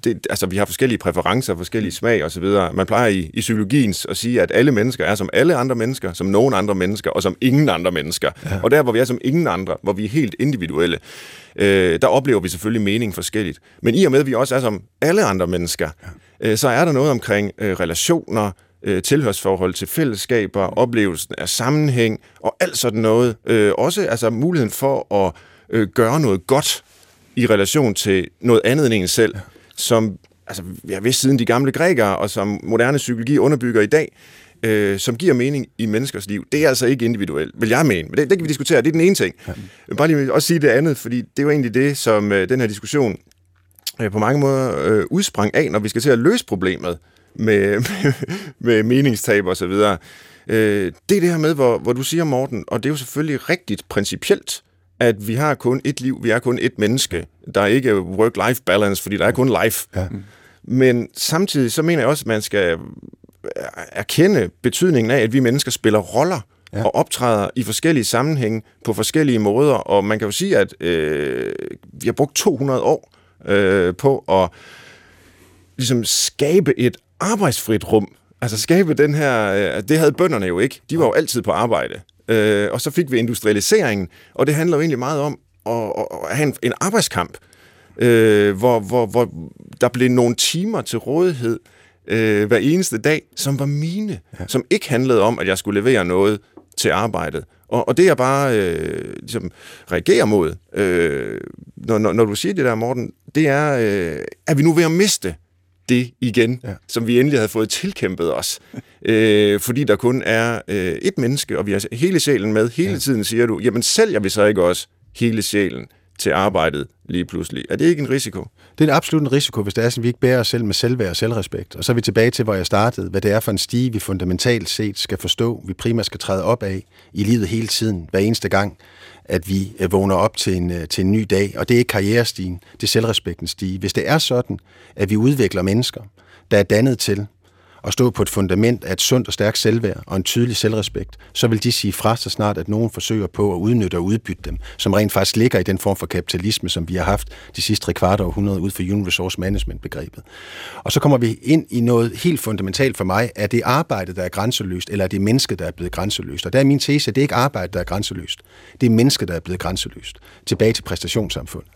det, altså, vi har forskellige præferencer, forskellige smag osv. Man plejer i, i psykologien at sige, at alle mennesker er som alle andre mennesker, som nogen andre mennesker, og som ingen andre mennesker. Ja. Og der, hvor vi er som ingen andre, hvor vi er helt individuelle, øh, der oplever vi selvfølgelig mening forskelligt. Men i og med, at vi også er som alle andre mennesker, ja. øh, så er der noget omkring øh, relationer, øh, tilhørsforhold til fællesskaber, oplevelsen af sammenhæng og alt sådan noget. Øh, også altså muligheden for at øh, gøre noget godt i relation til noget andet end en selv, som altså, jeg vidste siden de gamle grækere, og som moderne psykologi underbygger i dag, øh, som giver mening i menneskers liv. Det er altså ikke individuelt, vil jeg mene. Men det, det kan vi diskutere, det er den ene ting. Ja. Bare lige også sige det andet, fordi det er jo egentlig det, som øh, den her diskussion øh, på mange måder øh, udsprang af, når vi skal til at løse problemet med, <laughs> med, med meningstab og så videre. Øh, det er det her med, hvor, hvor du siger, Morten, og det er jo selvfølgelig rigtigt principielt, at vi har kun et liv, vi er kun et menneske. Der er ikke work-life balance, fordi der er kun life. Ja. Men samtidig så mener jeg også, at man skal erkende betydningen af, at vi mennesker spiller roller ja. og optræder i forskellige sammenhænge på forskellige måder. Og man kan jo sige, at øh, vi har brugt 200 år øh, på at ligesom skabe et arbejdsfrit rum. Altså skabe den her... Øh, det havde bønderne jo ikke. De var jo altid på arbejde. Øh, og så fik vi industrialiseringen, og det handler jo egentlig meget om at, at have en, en arbejdskamp, øh, hvor, hvor, hvor der blev nogle timer til rådighed øh, hver eneste dag, som var mine, ja. som ikke handlede om, at jeg skulle levere noget til arbejdet. Og, og det jeg bare øh, ligesom reagerer mod, øh, når, når, når du siger det der, Morten, det er, øh, er vi nu ved at miste det igen, ja. som vi endelig havde fået tilkæmpet os. <laughs> øh, fordi der kun er øh, et menneske, og vi har hele sjælen med. Hele ja. tiden siger du, jamen sælger vi så ikke også hele sjælen til arbejdet lige pludselig? Er det ikke en risiko? Det er en absolut en risiko, hvis det er sådan, at vi ikke bærer os selv med selvværd og selvrespekt. Og så er vi tilbage til, hvor jeg startede. Hvad det er for en stige, vi fundamentalt set skal forstå, vi primært skal træde op af i livet hele tiden, hver eneste gang, at vi øh, vågner op til en, øh, til en ny dag. Og det er ikke karrierestigen, det er selvrespektens stige. Hvis det er sådan, at vi udvikler mennesker, der er dannet til at stå på et fundament af et sundt og stærkt selvværd og en tydelig selvrespekt, så vil de sige fra, så snart at nogen forsøger på at udnytte og udbytte dem, som rent faktisk ligger i den form for kapitalisme, som vi har haft de sidste tre kvart århundrede ud for Human Resource Management-begrebet. Og så kommer vi ind i noget helt fundamentalt for mig. Er det arbejde, der er grænseløst, eller er det mennesket, der er blevet grænseløst? Og der er min tese, at det er ikke arbejde, der er grænseløst. Det er mennesket, der er blevet grænseløst. Tilbage til præstationssamfundet.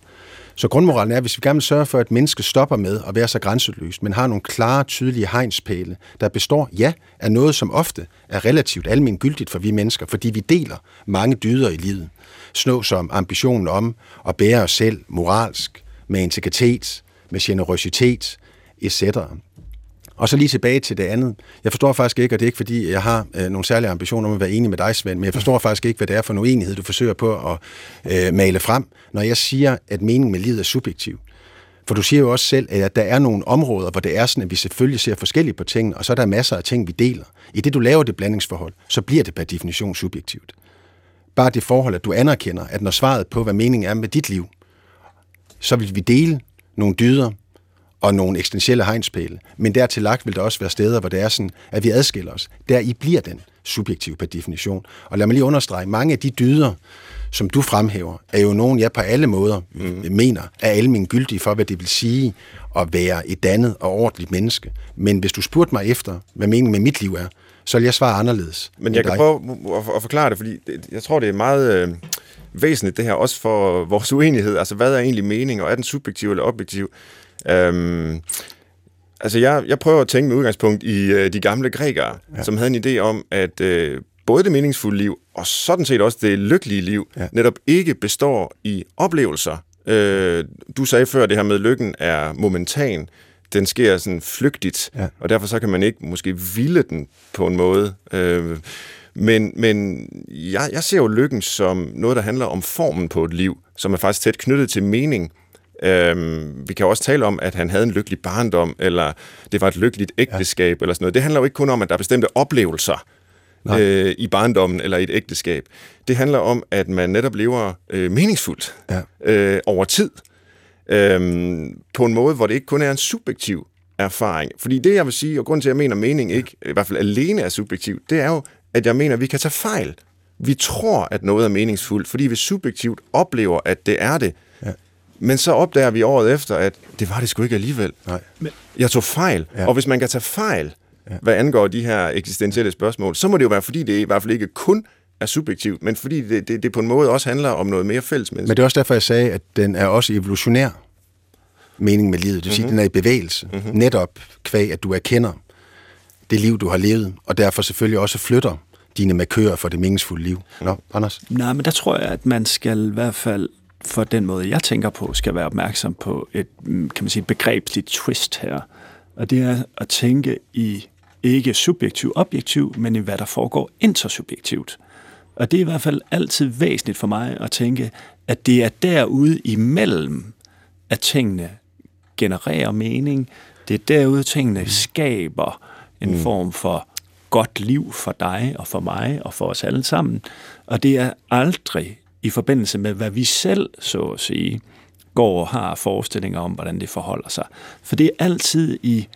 Så grundmoralen er, at hvis vi gerne vil sørge for, at mennesket stopper med at være så grænseløst, men har nogle klare, tydelige hegnspæle, der består, ja, af noget, som ofte er relativt almindeligt for vi mennesker, fordi vi deler mange dyder i livet. Snå som ambitionen om at bære os selv moralsk, med integritet, med generøsitet, etc. Og så lige tilbage til det andet. Jeg forstår faktisk ikke, og det er ikke fordi, jeg har øh, nogle særlige ambitioner om at være enig med dig, Svend, men jeg forstår faktisk ikke, hvad det er for en uenighed, du forsøger på at øh, male frem, når jeg siger, at meningen med livet er subjektiv. For du siger jo også selv, at der er nogle områder, hvor det er sådan, at vi selvfølgelig ser forskelligt på tingene, og så er der masser af ting, vi deler. I det, du laver det blandingsforhold, så bliver det per definition subjektivt. Bare det forhold, at du anerkender, at når svaret på, hvad meningen er med dit liv, så vil vi dele nogle dyder, og nogle eksistentielle hegnspæle. Men dertil lagt vil der også være steder, hvor det er sådan, at vi adskiller os. Der i bliver den subjektiv per definition. Og lad mig lige understrege, mange af de dyder, som du fremhæver, er jo nogen, jeg på alle måder mm. mener er almen gyldige for, hvad det vil sige at være et dannet og ordentligt menneske. Men hvis du spurgte mig efter, hvad meningen med mit liv er, så vil jeg svare anderledes. Men jeg kan dig. prøve at forklare det, fordi jeg tror, det er meget øh, væsentligt det her, også for vores uenighed. Altså, hvad er egentlig mening, og er den subjektiv eller objektiv? Øhm, altså, jeg, jeg prøver at tænke med udgangspunkt i øh, de gamle grækere, ja. som havde en idé om, at øh, både det meningsfulde liv, og sådan set også det lykkelige liv, ja. netop ikke består i oplevelser. Øh, du sagde før, at det her med lykken er momentan. Den sker sådan flygtigt, ja. og derfor så kan man ikke måske ville den på en måde. Øh, men, men jeg, jeg ser jo lykken som noget, der handler om formen på et liv, som er faktisk tæt knyttet til mening. Øhm, vi kan også tale om, at han havde en lykkelig barndom, eller det var et lykkeligt ægteskab, ja. eller sådan noget. Det handler jo ikke kun om, at der er bestemte oplevelser øh, i barndommen eller i et ægteskab. Det handler om, at man netop lever øh, meningsfuldt ja. øh, over tid, øh, på en måde, hvor det ikke kun er en subjektiv erfaring. Fordi det, jeg vil sige, og grund til, at jeg mener, at mening ikke, i hvert fald alene er subjektiv, det er jo, at jeg mener, at vi kan tage fejl. Vi tror, at noget er meningsfuldt, fordi vi subjektivt oplever, at det er det. Men så opdager vi året efter, at det var det sgu ikke alligevel. Nej. Jeg tog fejl. Ja. Og hvis man kan tage fejl, ja. hvad angår de her eksistentielle spørgsmål, så må det jo være, fordi det i hvert fald ikke kun er subjektivt, men fordi det, det, det på en måde også handler om noget mere fælles Men det er også derfor, jeg sagde, at den er også evolutionær mening med livet. Det vil sige, mm-hmm. den er i bevægelse. Mm-hmm. Netop kvæg, at du erkender det liv, du har levet, og derfor selvfølgelig også flytter dine markører for det meningsfulde liv. Nå, Anders? Nej, men der tror jeg, at man skal i hvert fald for den måde, jeg tænker på, skal være opmærksom på et, mm, kan man sige, begrebsligt twist her. Og det er at tænke i ikke subjektiv, objektiv, men i hvad der foregår intersubjektivt. Og det er i hvert fald altid væsentligt for mig at tænke, at det er derude imellem, at tingene genererer mening. Det er derude, tingene skaber en mm. form for godt liv for dig og for mig og for os alle sammen. Og det er aldrig i forbindelse med, hvad vi selv, så at sige, går og har forestillinger om, hvordan det forholder sig. For det er altid i,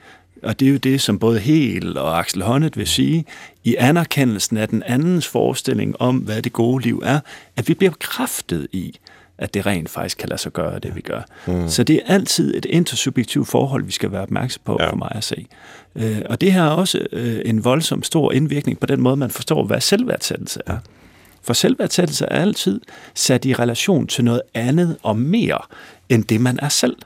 og det er jo det, som både Hel og Axel Honnet vil sige, i anerkendelsen af den andens forestilling om, hvad det gode liv er, at vi bliver bekræftet i, at det rent faktisk kan lade sig gøre, det vi gør. Mm. Så det er altid et intersubjektivt forhold, vi skal være opmærksom på, ja. for mig at se. Øh, og det har også øh, en voldsom stor indvirkning på den måde, man forstår, hvad selvværdsættelse er. For selvværdsættelse er altid sat i relation til noget andet og mere end det, man er selv.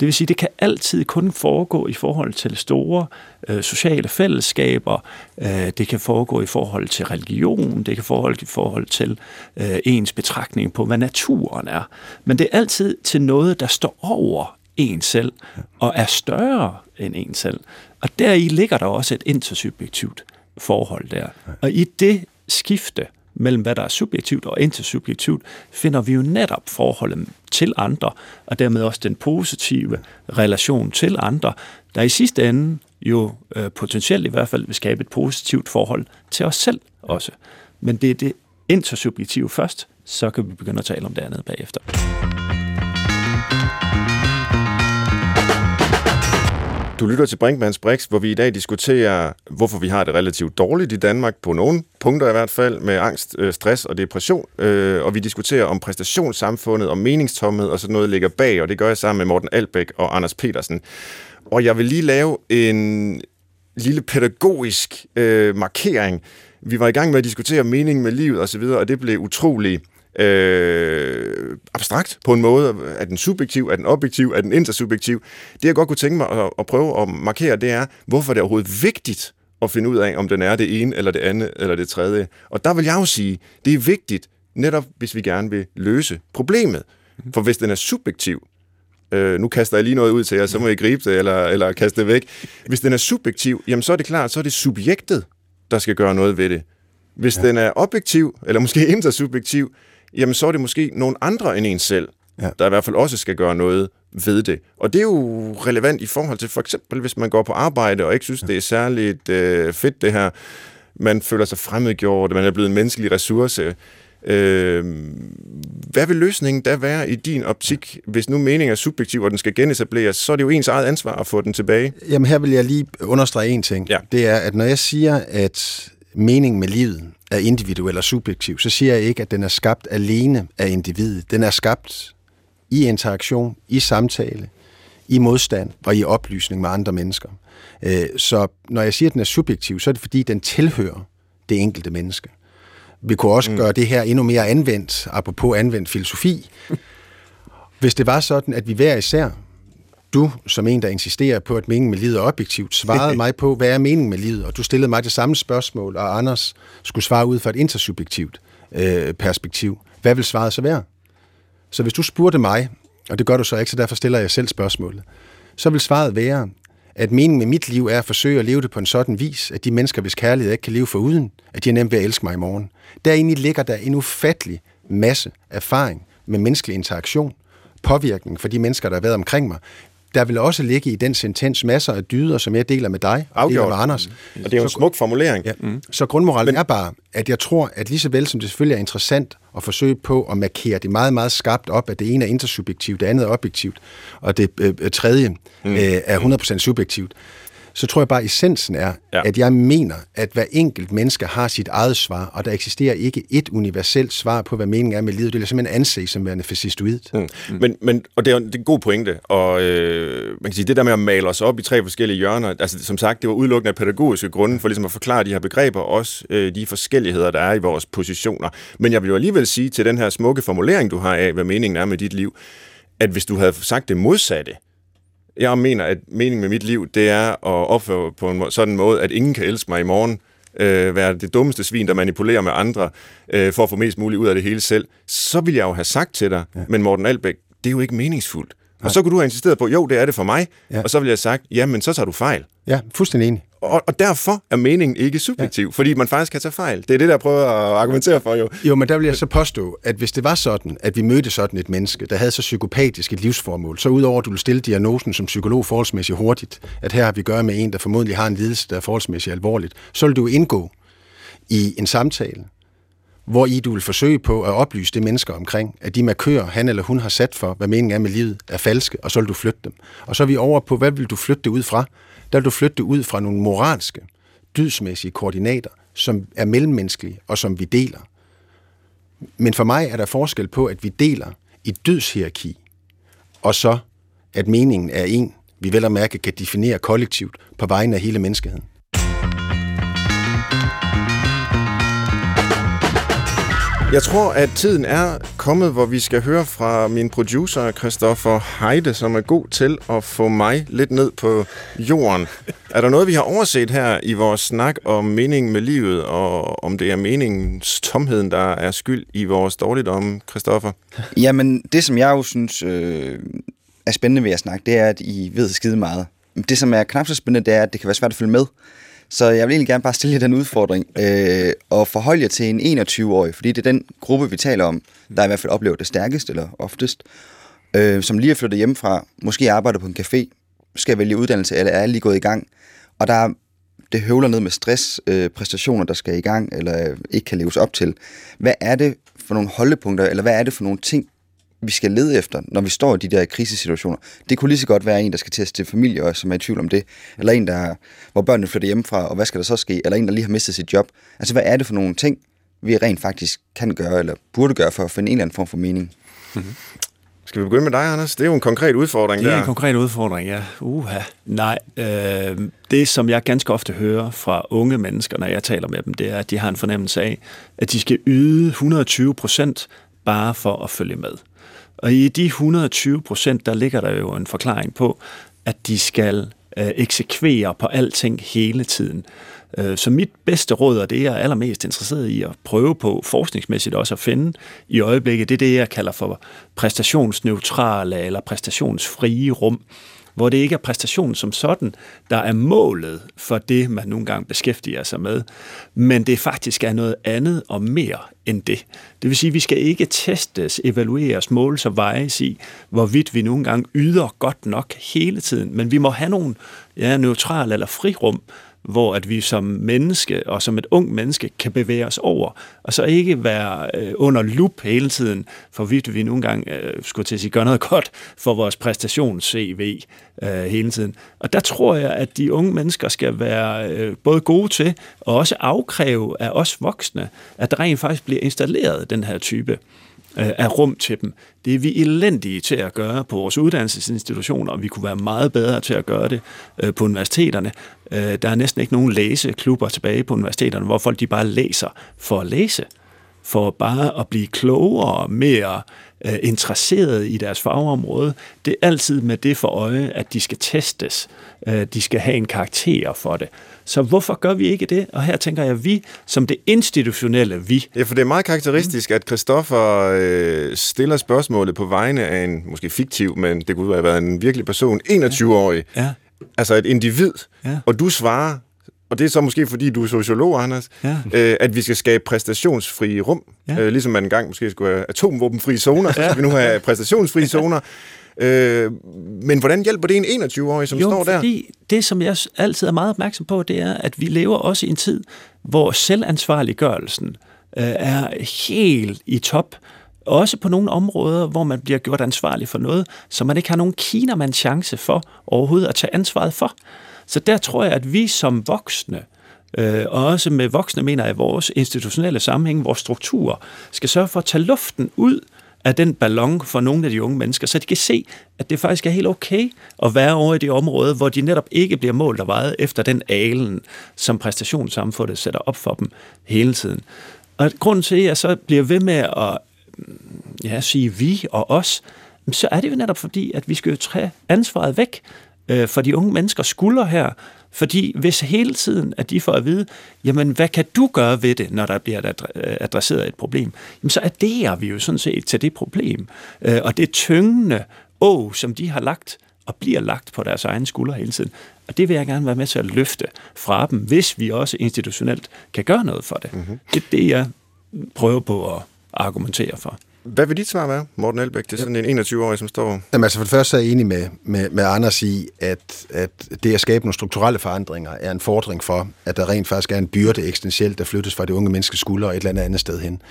Det vil sige, det kan altid kun foregå i forhold til store øh, sociale fællesskaber, øh, det kan foregå i forhold til religion, det kan foregå i forhold til øh, ens betragtning på, hvad naturen er. Men det er altid til noget, der står over en selv, og er større end en selv. Og deri ligger der også et intersubjektivt forhold der. Og i det skifte mellem hvad der er subjektivt og intersubjektivt, finder vi jo netop forholdet til andre, og dermed også den positive relation til andre, der i sidste ende jo øh, potentielt i hvert fald vil skabe et positivt forhold til os selv også. Men det er det intersubjektive først, så kan vi begynde at tale om det andet bagefter. Du lytter til Brinkmanns Brix, hvor vi i dag diskuterer, hvorfor vi har det relativt dårligt i Danmark, på nogle punkter i hvert fald, med angst, øh, stress og depression. Øh, og vi diskuterer om præstationssamfundet, om meningstomhed og sådan noget ligger bag, og det gør jeg sammen med Morten Albæk og Anders Petersen. Og jeg vil lige lave en lille pædagogisk øh, markering. Vi var i gang med at diskutere mening med livet osv., og, og det blev utrolig øh, abstrakt på en måde. Er den subjektiv? Er den objektiv? Er den intersubjektiv? Det jeg godt kunne tænke mig at, at prøve at markere, det er, hvorfor det er overhovedet vigtigt at finde ud af, om den er det ene, eller det andet, eller det tredje. Og der vil jeg jo sige, det er vigtigt, netop hvis vi gerne vil løse problemet. For hvis den er subjektiv, øh, nu kaster jeg lige noget ud til jer, så må I gribe det, eller, eller kaste det væk. Hvis den er subjektiv, jamen så er det klart, så er det subjektet, der skal gøre noget ved det. Hvis ja. den er objektiv, eller måske intersubjektiv, jamen så er det måske nogle andre end en selv, ja. der i hvert fald også skal gøre noget ved det. Og det er jo relevant i forhold til for eksempel, hvis man går på arbejde og ikke synes, ja. det er særligt øh, fedt det her, man føler sig fremmedgjort, man er blevet en menneskelig ressource. Øh, hvad vil løsningen da være i din optik, hvis nu meningen er subjektiv, og den skal genetableres, så er det jo ens eget ansvar at få den tilbage? Jamen her vil jeg lige understrege en ting. Ja. Det er, at når jeg siger, at meningen med livet er individuel og subjektiv, så siger jeg ikke, at den er skabt alene af individet. Den er skabt i interaktion, i samtale, i modstand og i oplysning med andre mennesker. Øh, så når jeg siger, at den er subjektiv, så er det fordi, den tilhører det enkelte menneske. Vi kunne også mm. gøre det her endnu mere anvendt, apropos anvendt filosofi. <laughs> Hvis det var sådan, at vi hver især du, som en, der insisterer på, at meningen med livet er objektivt, svarede <laughs> mig på, hvad er meningen med livet? Og du stillede mig det samme spørgsmål, og Anders skulle svare ud fra et intersubjektivt øh, perspektiv. Hvad vil svaret så være? Så hvis du spurgte mig, og det gør du så ikke, så derfor stiller jeg selv spørgsmålet, så vil svaret være, at meningen med mit liv er at forsøge at leve det på en sådan vis, at de mennesker, hvis kærlighed ikke kan leve for uden, at de er nemt ved at elske mig i morgen. Derinde ligger der en ufattelig masse erfaring med menneskelig interaktion, påvirkning for de mennesker, der har været omkring mig, der vil også ligge i den sentens masser af dyder, som jeg deler med dig, Afgjort. deler med Anders. Mm. Og det er jo en smuk formulering. Ja. Mm. Så grundmoralen Men... er bare, at jeg tror, at lige så vel som det selvfølgelig er interessant at forsøge på at markere det meget, meget skarpt op, at det ene er intersubjektivt, det andet er objektivt, og det øh, øh tredje mm. øh, er 100% subjektivt, så tror jeg bare, at essensen er, ja. at jeg mener, at hver enkelt menneske har sit eget svar, og der eksisterer ikke et universelt svar på, hvad meningen er med livet. Det er simpelthen anse som værende fascistoidt. Mm. Mm. Men, men, og det er, det er en god pointe, og øh, man kan sige, det der med at male os op i tre forskellige hjørner, altså som sagt, det var udelukkende af pædagogiske grunde, for ligesom at forklare de her begreber, også øh, de forskelligheder, der er i vores positioner. Men jeg vil jo alligevel sige til den her smukke formulering, du har af, hvad meningen er med dit liv, at hvis du havde sagt det modsatte, jeg mener, at meningen med mit liv, det er at opføre på en sådan måde, at ingen kan elske mig i morgen, øh, være det dummeste svin, der manipulerer med andre, øh, for at få mest muligt ud af det hele selv, så vil jeg jo have sagt til dig, ja. men Morten Albæk, det er jo ikke meningsfuldt. Nej. Og så kunne du have insisteret på, jo, det er det for mig, ja. og så ville jeg have sagt, ja, men så tager du fejl. Ja, fuldstændig enig. Og, og derfor er meningen ikke subjektiv, ja. fordi man faktisk kan tage fejl. Det er det, der prøver at argumentere for jo. Jo, men der vil jeg så påstå, at hvis det var sådan, at vi mødte sådan et menneske, der havde så psykopatisk et livsformål, så udover at du ville stille diagnosen som psykolog forholdsmæssigt hurtigt, at her har vi gør med en, der formodentlig har en lidelse, der er forholdsmæssigt alvorligt, så vil du indgå i en samtale, hvor i du vil forsøge på at oplyse det mennesker omkring, at de markører, han eller hun har sat for, hvad meningen er med livet, er falske, og så vil du flytte dem. Og så er vi over på, hvad vil du flytte det ud fra? Der vil du flytte det ud fra nogle moralske, dydsmæssige koordinater, som er mellemmenneskelige, og som vi deler. Men for mig er der forskel på, at vi deler et dydshierarki, og så, at meningen er en, vi vel og mærke kan definere kollektivt på vegne af hele menneskeheden. Jeg tror, at tiden er kommet, hvor vi skal høre fra min producer, Christoffer Heide, som er god til at få mig lidt ned på jorden. Er der noget, vi har overset her i vores snak om meningen med livet, og om det er meningens tomheden, der er skyld i vores dårligdom, Christoffer? Jamen, det som jeg jo synes øh, er spændende ved at snakke, det er, at I ved skide meget. Det, som er knap så spændende, det er, at det kan være svært at følge med. Så jeg vil egentlig gerne bare stille jer den udfordring øh, og forholde jer til en 21-årig, fordi det er den gruppe, vi taler om, der i hvert fald oplever det stærkest eller oftest, øh, som lige er flyttet hjemmefra, måske arbejder på en café, skal vælge uddannelse eller er lige gået i gang, og der er, det høvler ned med stress, øh, præstationer, der skal i gang eller ikke kan leves op til. Hvad er det for nogle holdepunkter, eller hvad er det for nogle ting, vi skal lede efter, når vi står i de der krisesituationer. Det kunne lige så godt være en, der skal til at stifte familie, og som er i tvivl om det. Eller en, der, hvor børnene flytter hjemmefra, og hvad skal der så ske? Eller en, der lige har mistet sit job. Altså, hvad er det for nogle ting, vi rent faktisk kan gøre, eller burde gøre, for at finde en eller anden form for mening? Mm-hmm. Skal vi begynde med dig, Anders? Det er jo en konkret udfordring der. Det er der. en konkret udfordring, ja. Uha. Nej, øh, det som jeg ganske ofte hører fra unge mennesker, når jeg taler med dem, det er, at de har en fornemmelse af, at de skal yde 120 procent bare for at følge med. Og i de 120 procent, der ligger der jo en forklaring på, at de skal øh, eksekvere på alting hele tiden. Øh, så mit bedste råd, og det jeg er allermest interesseret i at prøve på forskningsmæssigt også at finde i øjeblikket, det er det, jeg kalder for præstationsneutrale eller præstationsfrie rum hvor det ikke er præstationen som sådan, der er målet for det, man nogle gange beskæftiger sig med, men det faktisk er noget andet og mere end det. Det vil sige, at vi skal ikke testes, evalueres, måles og vejes i, hvorvidt vi nogle gange yder godt nok hele tiden, men vi må have nogle ja, neutrale eller frirum, hvor at vi som menneske og som et ung menneske kan bevæge os over, og så ikke være øh, under lup hele tiden, for vi nogle gange øh, skulle til at sige, gør noget godt for vores præstations-CV øh, hele tiden. Og der tror jeg, at de unge mennesker skal være øh, både gode til, og også afkræve af os voksne, at der rent faktisk bliver installeret den her type Øh, af rum til dem. Det er vi elendige til at gøre på vores uddannelsesinstitutioner, og vi kunne være meget bedre til at gøre det øh, på universiteterne. Øh, der er næsten ikke nogen læseklubber tilbage på universiteterne, hvor folk de bare læser for at læse, for bare at blive klogere, mere øh, interesseret i deres fagområde. Det er altid med det for øje, at de skal testes. Øh, de skal have en karakter for det. Så hvorfor gør vi ikke det? Og her tænker jeg, vi som det institutionelle vi. Ja, for det er meget karakteristisk, at Christoffer øh, stiller spørgsmålet på vegne af en, måske fiktiv, men det kunne have været en virkelig person, 21-årig. Ja. Altså et individ. Ja. Og du svarer, og det er så måske fordi du er sociolog, Anders, ja. øh, at vi skal skabe præstationsfrie rum. Ja. Øh, ligesom man engang måske skulle have atomvåbenfrie zoner, så skal vi nu have <laughs> præstationsfrie zoner. Øh, men hvordan hjælper det en 21-årig, som jo, står der? fordi det, som jeg altid er meget opmærksom på, det er, at vi lever også i en tid, hvor selvansvarliggørelsen øh, er helt i top. Også på nogle områder, hvor man bliver gjort ansvarlig for noget, som man ikke har nogen kinamands chance for overhovedet at tage ansvaret for. Så der tror jeg, at vi som voksne, øh, og også med voksne mener jeg, vores institutionelle sammenhæng, vores strukturer, skal sørge for at tage luften ud af den ballon for nogle af de unge mennesker, så de kan se, at det faktisk er helt okay at være over i det område, hvor de netop ikke bliver målt og vejet efter den alen, som præstationssamfundet sætter op for dem hele tiden. Og grunden til, at jeg så bliver ved med at mm, ja, sige vi og os, så er det jo netop fordi, at vi skal jo træde ansvaret væk øh, for de unge menneskers skuldre her, fordi hvis hele tiden, at de får at vide, jamen hvad kan du gøre ved det, når der bliver adresseret et problem, jamen så adderer vi jo sådan set til det problem. Øh, og det tyngende å, som de har lagt og bliver lagt på deres egen skuldre hele tiden. Og det vil jeg gerne være med til at løfte fra dem, hvis vi også institutionelt kan gøre noget for det. Mm-hmm. Det er det, jeg prøver på at argumentere for. Hvad vil dit svar være, Morten Elbæk, Det er sådan en 21-årig, som står... Jamen altså for det første er jeg enig med, med, med Anders i, at, at det at skabe nogle strukturelle forandringer er en fordring for, at der rent faktisk er en byrde eksistentielt, der flyttes fra det unge menneskes skuldre et eller andet andet sted hen.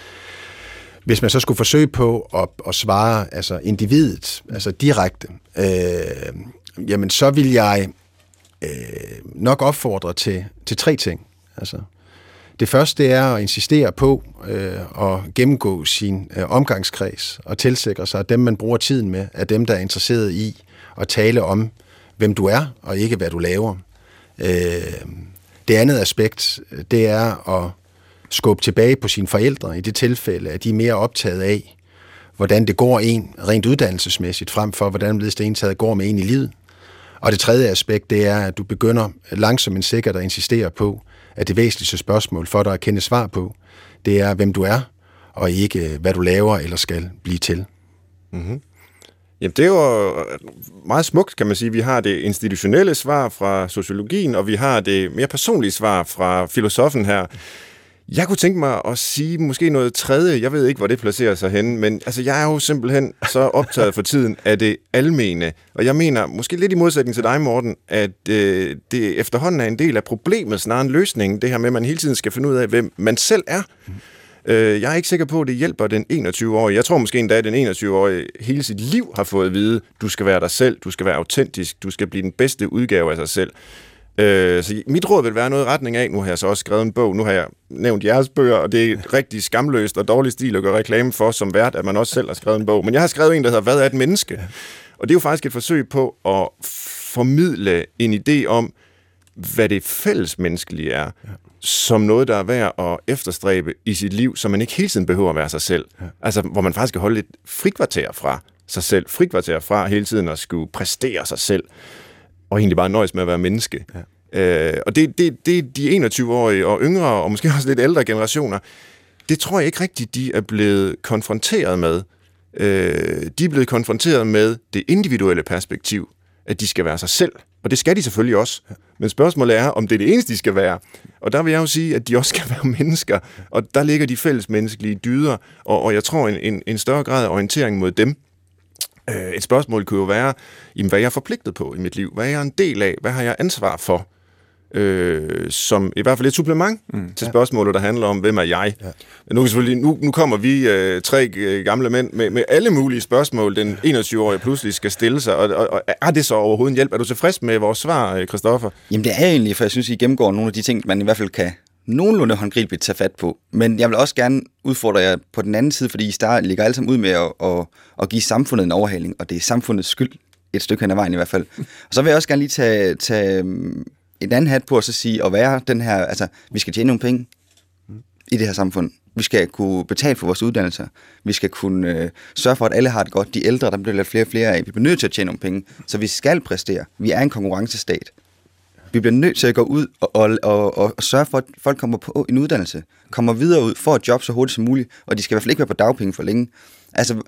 Hvis man så skulle forsøge på at, at svare altså individet, altså direkte, øh, jamen så vil jeg øh, nok opfordre til, til tre ting. Altså, det første er at insistere på øh, at gennemgå sin øh, omgangskreds og tilsikre sig, at dem, man bruger tiden med, er dem, der er interesseret i at tale om, hvem du er, og ikke hvad du laver. Øh, det andet aspekt, det er at skubbe tilbage på sine forældre i det tilfælde, at de er mere optaget af, hvordan det går en rent uddannelsesmæssigt, frem for hvordan det ene går med en i livet. Og det tredje aspekt, det er, at du begynder langsomt men sikkert at insistere på, at det væsentligste spørgsmål for dig at kende svar på, det er, hvem du er, og ikke øh, hvad du laver eller skal blive til. Mm-hmm. Jamen, det er jo øh, meget smukt, kan man sige. Vi har det institutionelle svar fra sociologien, og vi har det mere personlige svar fra filosofen her. Jeg kunne tænke mig at sige måske noget tredje. Jeg ved ikke, hvor det placerer sig hen, men altså, jeg er jo simpelthen så optaget for tiden af det almene. Og jeg mener, måske lidt i modsætning til dig, Morten, at øh, det efterhånden er en del af problemet, snarere en løsning. Det her med, at man hele tiden skal finde ud af, hvem man selv er. Øh, jeg er ikke sikker på, at det hjælper den 21-årige. Jeg tror måske endda, at den 21-årige hele sit liv har fået at vide, du skal være dig selv, du skal være autentisk, du skal blive den bedste udgave af sig selv. Øh, så mit råd vil være noget i retning af, nu har jeg så også skrevet en bog, nu har jeg nævnt jeres bøger, og det er rigtig skamløst og dårlig stil at gøre reklame for som vært, at man også selv har skrevet en bog. Men jeg har skrevet en, der hedder, hvad er et menneske? Og det er jo faktisk et forsøg på at formidle en idé om, hvad det fælles menneskelige er, ja. som noget, der er værd at efterstræbe i sit liv, så man ikke hele tiden behøver at være sig selv. Ja. Altså, hvor man faktisk kan holde lidt frikvarter fra sig selv, frikvarter fra hele tiden at skulle præstere sig selv og egentlig bare nøjes med at være menneske. Ja. Øh, og det, det, det de 21-årige og yngre, og måske også lidt ældre generationer, det tror jeg ikke rigtigt, de er blevet konfronteret med. Øh, de er blevet konfronteret med det individuelle perspektiv, at de skal være sig selv. Og det skal de selvfølgelig også. Men spørgsmålet er, om det er det eneste, de skal være. Og der vil jeg jo sige, at de også skal <laughs> være mennesker. Og der ligger de fælles menneskelige dyder. Og, og jeg tror, en, en, en større grad af orientering mod dem, Øh, et spørgsmål kunne jo være, jamen, hvad er jeg forpligtet på i mit liv? Hvad er jeg en del af? Hvad har jeg ansvar for? Øh, som i hvert fald et supplement mm, til spørgsmålet, der handler om, hvem er jeg? Ja. Nu, selvfølgelig, nu, nu kommer vi øh, tre øh, gamle mænd med, med alle mulige spørgsmål, den 21-årige pludselig skal stille sig, og, og, og er det så overhovedet en hjælp? Er du tilfreds med vores svar, Christoffer? Jamen det er egentlig, for jeg synes, I gennemgår nogle af de ting, man i hvert fald kan nogenlunde håndgribeligt tage fat på. Men jeg vil også gerne udfordre jer på den anden side, fordi I starter, ligger alle sammen ud med at, at, at give samfundet en overhaling, og det er samfundets skyld, et stykke hen ad vejen i hvert fald. Og så vil jeg også gerne lige tage, tage mm, en anden hat på og så sige, at være den her, altså, vi skal tjene nogle penge i det her samfund. Vi skal kunne betale for vores uddannelser. Vi skal kunne øh, sørge for, at alle har det godt. De ældre, der bliver lidt flere og flere af. Vi bliver nødt til at tjene nogle penge. Så vi skal præstere. Vi er en konkurrencestat. Vi bliver nødt til at gå ud og, og, og, og, og sørge for, at folk kommer på en uddannelse, kommer videre ud, får et job så hurtigt som muligt, og de skal i hvert fald ikke være på dagpenge for længe. Altså,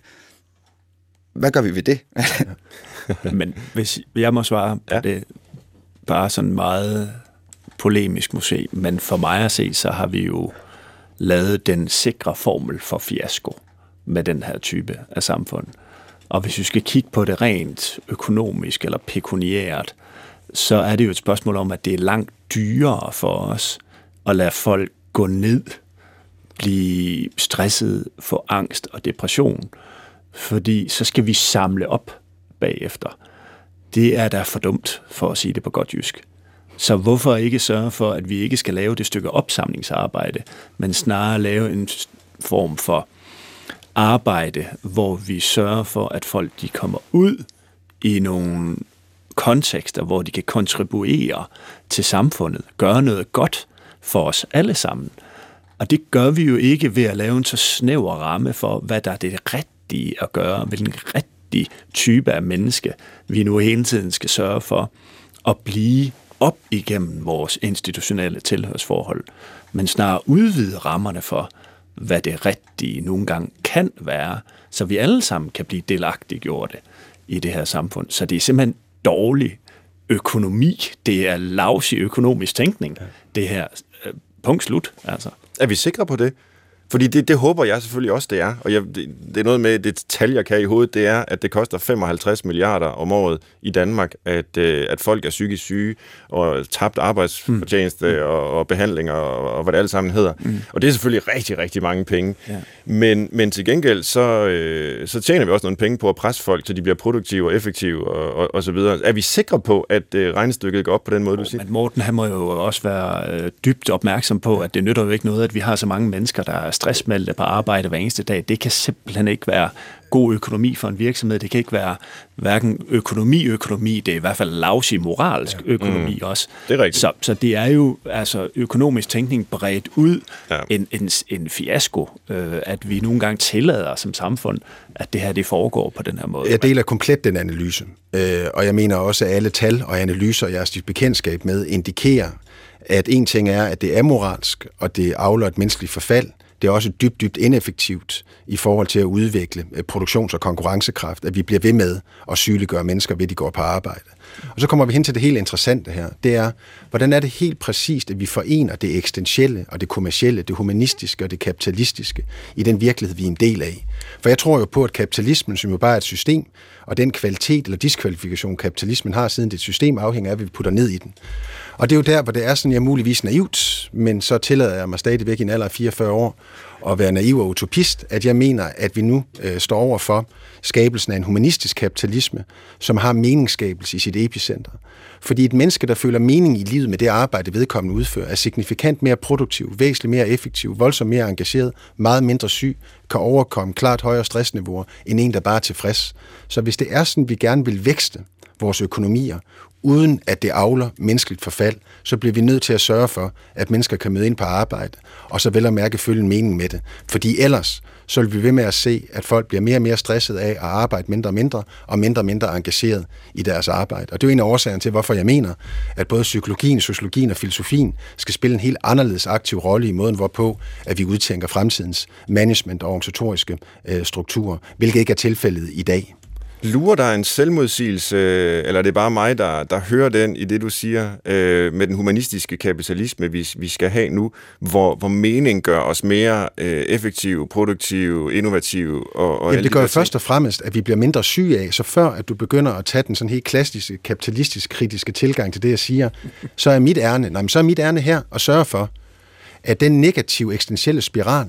hvad gør vi ved det? <laughs> Men hvis jeg må svare på ja. det, bare sådan meget polemisk måske, men for mig at se, så har vi jo lavet den sikre formel for fiasko med den her type af samfund. Og hvis vi skal kigge på det rent økonomisk eller pekuniært, så er det jo et spørgsmål om, at det er langt dyrere for os at lade folk gå ned, blive stresset, få angst og depression, fordi så skal vi samle op bagefter. Det er da for dumt, for at sige det på godt jysk. Så hvorfor ikke sørge for, at vi ikke skal lave det stykke opsamlingsarbejde, men snarere lave en form for arbejde, hvor vi sørger for, at folk de kommer ud i nogle kontekster, hvor de kan kontribuere til samfundet, gøre noget godt for os alle sammen. Og det gør vi jo ikke ved at lave en så snæver ramme for, hvad der er det rigtige at gøre, hvilken rigtig type af menneske vi nu hele tiden skal sørge for at blive op igennem vores institutionelle tilhørsforhold, men snarere udvide rammerne for, hvad det rigtige nogle gange kan være, så vi alle sammen kan blive delagtiggjorte i det her samfund. Så det er simpelthen dårlig økonomi. Det er lavsig økonomisk tænkning, ja. det her. Øh, punkt slut, altså. Er vi sikre på det? Fordi det, det håber jeg selvfølgelig også, det er. Og jeg, det, det er noget med, det tal, jeg kan i hovedet, det er, at det koster 55 milliarder om året i Danmark, at, øh, at folk er psykisk syge, og tabt arbejdsfortjeneste, mm. og, og behandling, og, og hvad det alt sammen hedder. Mm. Og det er selvfølgelig rigtig, rigtig mange penge. Ja. Men, men til gengæld, så, øh, så tjener vi også nogle penge på at presse folk, så de bliver produktive og effektive, og, og, og så videre. Er vi sikre på, at øh, regnestykket går op på den måde, du siger? Men Morten, han må jo også være øh, dybt opmærksom på, at det nytter jo ikke noget, at vi har så mange mennesker, der er stressmeldte på arbejde hver eneste dag. Det kan simpelthen ikke være god økonomi for en virksomhed. Det kan ikke være hverken økonomi-økonomi, det er i hvert fald lavsig moralsk ja. økonomi mm. også. Det er rigtigt. Så, så det er jo altså økonomisk tænkning bredt ud Ja. en, en, en fiasko, øh, at vi nogle gange tillader som samfund, at det her det foregår på den her måde. Jeg deler komplet den analyse, øh, og jeg mener også, at alle tal og analyser, jeg har bekendtskab med, indikerer, at en ting er, at det er moralsk, og det afler et menneskeligt forfald. Det er også dybt, dybt ineffektivt i forhold til at udvikle øh, produktions- og konkurrencekraft, at vi bliver ved med at sygeliggøre mennesker ved, at de går på arbejde. Og så kommer vi hen til det helt interessante her. Det er, hvordan er det helt præcist, at vi forener det eksistentielle og det kommercielle, det humanistiske og det kapitalistiske i den virkelighed, vi er en del af. For jeg tror jo på, at kapitalismen, som jo bare er et system, og den kvalitet eller diskvalifikation, kapitalismen har siden det system, afhænger af, hvad vi putter ned i den. Og det er jo der, hvor det er sådan, jeg er muligvis naivt, men så tillader jeg mig stadigvæk i en alder af 44 år at være naiv og utopist, at jeg mener, at vi nu øh, står over for skabelsen af en humanistisk kapitalisme, som har meningsskabelse i sit epicenter. Fordi et menneske, der føler mening i livet med det arbejde, vedkommende udfører, er signifikant mere produktiv, væsentligt mere effektiv, voldsomt mere engageret, meget mindre syg, kan overkomme klart højere stressniveauer, end en, der bare er tilfreds. Så hvis det er sådan, vi gerne vil vækste vores økonomier, uden at det afler menneskeligt forfald, så bliver vi nødt til at sørge for, at mennesker kan møde ind på arbejde, og så vel at mærke følge en mening med det. Fordi ellers, så vil vi ved med at se, at folk bliver mere og mere stresset af at arbejde mindre og mindre, og mindre og mindre engageret i deres arbejde. Og det er jo en af årsagerne til, hvorfor jeg mener, at både psykologien, sociologien og filosofien skal spille en helt anderledes aktiv rolle i måden, hvorpå at vi udtænker fremtidens management og organisatoriske øh, strukturer, hvilket ikke er tilfældet i dag. Lurer der en selvmodsigelse, eller er det bare mig, der, der hører den i det, du siger, øh, med den humanistiske kapitalisme, vi, vi skal have nu, hvor, hvor mening gør os mere øh, effektive, produktive, innovative og, og Jamen, det de gør først og fremmest, at vi bliver mindre syge af, så før at du begynder at tage den sådan helt klassiske, kapitalistisk kritiske tilgang til det, jeg siger, så er mit ærne, nej, men så er mit ærne her at sørge for, at den negative eksistentielle spiral,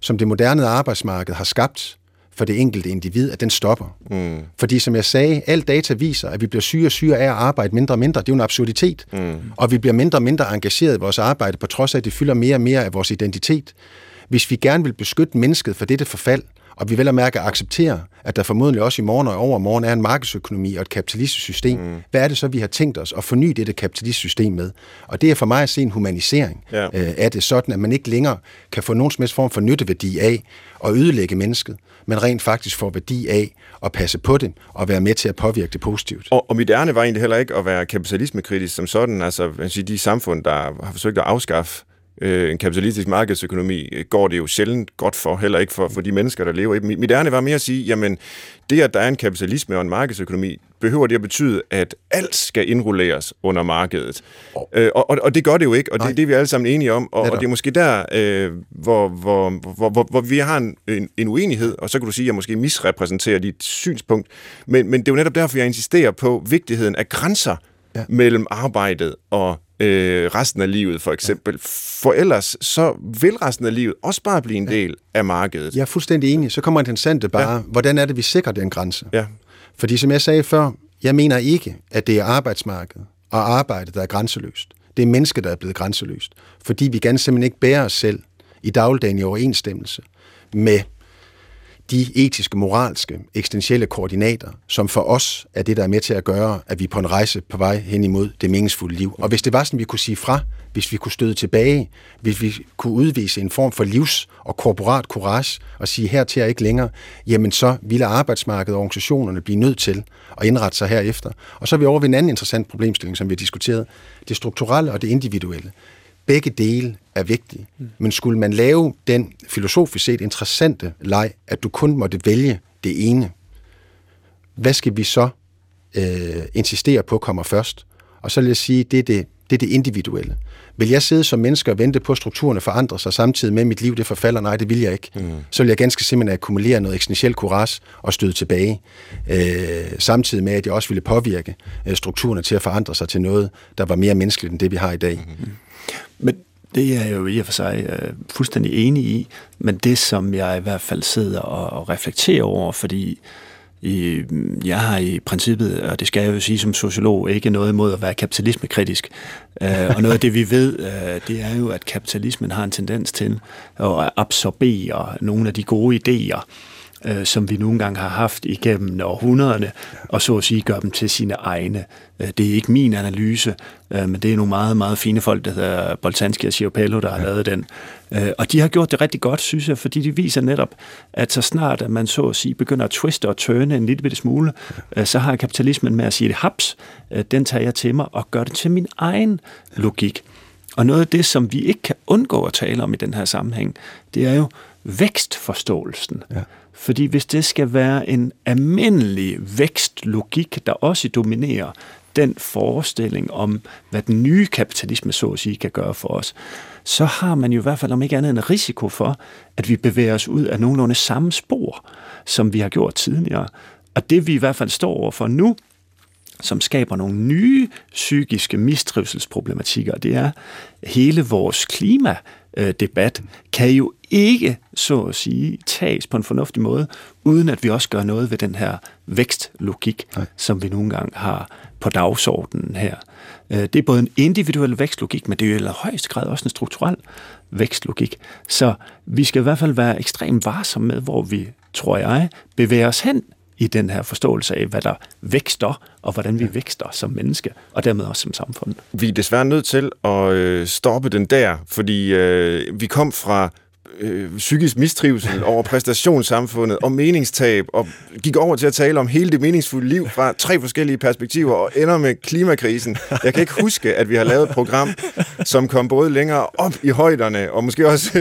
som det moderne arbejdsmarked har skabt for det enkelte individ, at den stopper. Mm. Fordi som jeg sagde, al data viser, at vi bliver syge og syge af at arbejde mindre og mindre. Det er jo en absurditet. Mm. Og vi bliver mindre og mindre engageret i vores arbejde, på trods af, at det fylder mere og mere af vores identitet. Hvis vi gerne vil beskytte mennesket for dette forfald, og vi vel at mærke at acceptere, at der formodentlig også i morgen og overmorgen er en markedsøkonomi og et kapitalistisk system, mm. hvad er det så, vi har tænkt os at forny dette kapitalistiske system med? Og det er for mig at se en humanisering Ja. øh, af det, sådan at man ikke længere kan få nogen som helst form for nytteværdi af at ødelægge mennesket, men rent faktisk får værdi af at passe på det og være med til at påvirke det positivt. Og, og mit ærne var egentlig heller ikke at være kapitalismekritisk som sådan. Altså, man siger, de samfund, der har forsøgt at afskaffe øh, en kapitalistisk markedsøkonomi, øh, går det jo sjældent godt for, heller ikke for, for de mennesker, der lever i dem. Mit- ærne var mere at sige, jamen, det at der er en kapitalisme og en markedsøkonomi, behøver det at betyde, at alt skal indrulleres under markedet. Øh, og, og, det gør det jo ikke, og det, Nej. det er vi alle sammen enige om. Og, og det er måske der, øh, hvor, hvor, hvor, hvor, hvor vi har en, en, en uenighed, og så kan du sige, at jeg måske misrepræsenterer dit synspunkt, men, men det er jo netop derfor, jeg insisterer på vigtigheden af grænser. Ja. mellem arbejdet og øh, resten af livet, for eksempel. For ellers, så vil resten af livet også bare blive en del af markedet. Jeg er fuldstændig enig. Så kommer interessante bare, ja. hvordan er det, vi sikrer den grænse? Ja. Fordi som jeg sagde før, jeg mener ikke, at det er arbejdsmarkedet og arbejdet, der er grænseløst. Det er mennesket, der er blevet grænseløst. Fordi vi ganske simpelthen ikke bærer os selv i dagligdagen i overensstemmelse med de etiske, moralske, eksistentielle koordinater, som for os er det, der er med til at gøre, at vi er på en rejse på vej hen imod det meningsfulde liv. Og hvis det var sådan, vi kunne sige fra, hvis vi kunne støde tilbage, hvis vi kunne udvise en form for livs- og korporat courage og sige her til ikke længere, jamen så ville arbejdsmarkedet og organisationerne blive nødt til at indrette sig herefter. Og så er vi over ved en anden interessant problemstilling, som vi har diskuteret, det strukturelle og det individuelle. Begge dele er vigtige. Men skulle man lave den filosofisk set interessante leg, at du kun måtte vælge det ene, hvad skal vi så øh, insistere på kommer først? Og så vil jeg sige, det er det, det er det individuelle. Vil jeg sidde som menneske og vente på, at strukturerne forandrer sig samtidig med, at mit liv det forfalder? Nej, det vil jeg ikke. Mm. Så vil jeg ganske simpelthen akkumulere noget eksistentiel courage og støde tilbage, øh, samtidig med, at jeg også ville påvirke øh, strukturerne til at forandre sig til noget, der var mere menneskeligt end det, vi har i dag. Mm. Men det er jeg jo i og for sig øh, fuldstændig enig i, men det som jeg i hvert fald sidder og, og reflekterer over, fordi I, jeg har i princippet, og det skal jeg jo sige som sociolog, ikke noget imod at være kapitalismekritisk. Øh, og noget af det, vi ved, øh, det er jo, at kapitalismen har en tendens til at absorbere nogle af de gode idéer, øh, som vi nogle gange har haft igennem århundrederne, og så at sige gør dem til sine egne. Øh, det er ikke min analyse, øh, men det er nogle meget, meget fine folk, der hedder Boltanski og Schiopello, der har ja. lavet den. Øh, og de har gjort det rigtig godt, synes jeg, fordi de viser netop, at så snart at man så at sige begynder at twiste og tørne en lille bitte smule, ja. så har kapitalismen med at sige, det haps, den tager jeg til mig og gør det til min egen logik. Og noget af det, som vi ikke kan undgå at tale om i den her sammenhæng, det er jo vækstforståelsen. Ja. Fordi hvis det skal være en almindelig vækstlogik, der også dominerer den forestilling om, hvad den nye kapitalisme så at sige kan gøre for os, så har man jo i hvert fald om ikke andet en risiko for, at vi bevæger os ud af nogenlunde samme spor, som vi har gjort tidligere. Og det vi i hvert fald står over for nu, som skaber nogle nye psykiske mistrivselsproblematikker, det er hele vores klima debat kan jo ikke, så at sige, tages på en fornuftig måde, uden at vi også gør noget ved den her vækstlogik, Nej. som vi nogle gange har på dagsordenen her. Øh, det er både en individuel vækstlogik, men det er jo i højeste grad også en strukturel vækstlogik. Så vi skal i hvert fald være ekstremt varsomme med, hvor vi, tror jeg, bevæger os hen i den her forståelse af, hvad der vækster, og hvordan vi vækster som menneske, og dermed også som samfund. Vi er desværre nødt til at øh, stoppe den der, fordi øh, vi kom fra øh, psykisk mistrivsel over præstationssamfundet og meningstab, og gik over til at tale om hele det meningsfulde liv fra tre forskellige perspektiver, og ender med klimakrisen. Jeg kan ikke huske, at vi har lavet et program, som kom både længere op i højderne, og måske også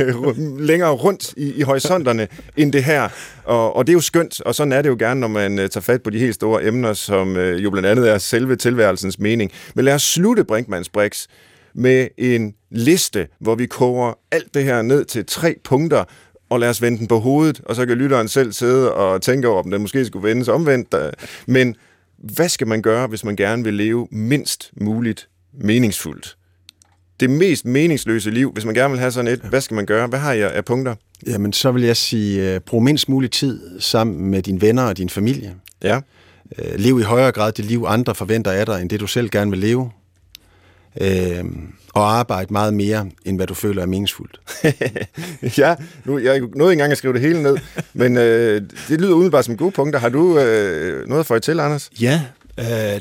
øh, længere rundt i, i horisonterne, end det her. Og, og det er jo skønt, og sådan er det jo gerne, når man uh, tager fat på de helt store emner, som uh, jo blandt andet er selve tilværelsens mening. Men lad os slutte Brinkmanns Brix med en liste, hvor vi koger alt det her ned til tre punkter, og lad os vende den på hovedet, og så kan lytteren selv sidde og tænke over, om den måske skulle vendes omvendt. Men hvad skal man gøre, hvis man gerne vil leve mindst muligt meningsfuldt? Det mest meningsløse liv, hvis man gerne vil have sådan et, hvad skal man gøre? Hvad har jeg af punkter? Jamen, så vil jeg sige, uh, brug mindst mulig tid sammen med dine venner og din familie. Ja. Uh, lev i højere grad det liv, andre forventer af dig, end det du selv gerne vil leve øh, og arbejde meget mere, end hvad du føler er meningsfuldt. <laughs> ja, nu, jeg nåede ikke engang at skrive det hele ned, men øh, det lyder umiddelbart som gode punkter. Har du øh, noget for til, Anders? Ja, øh,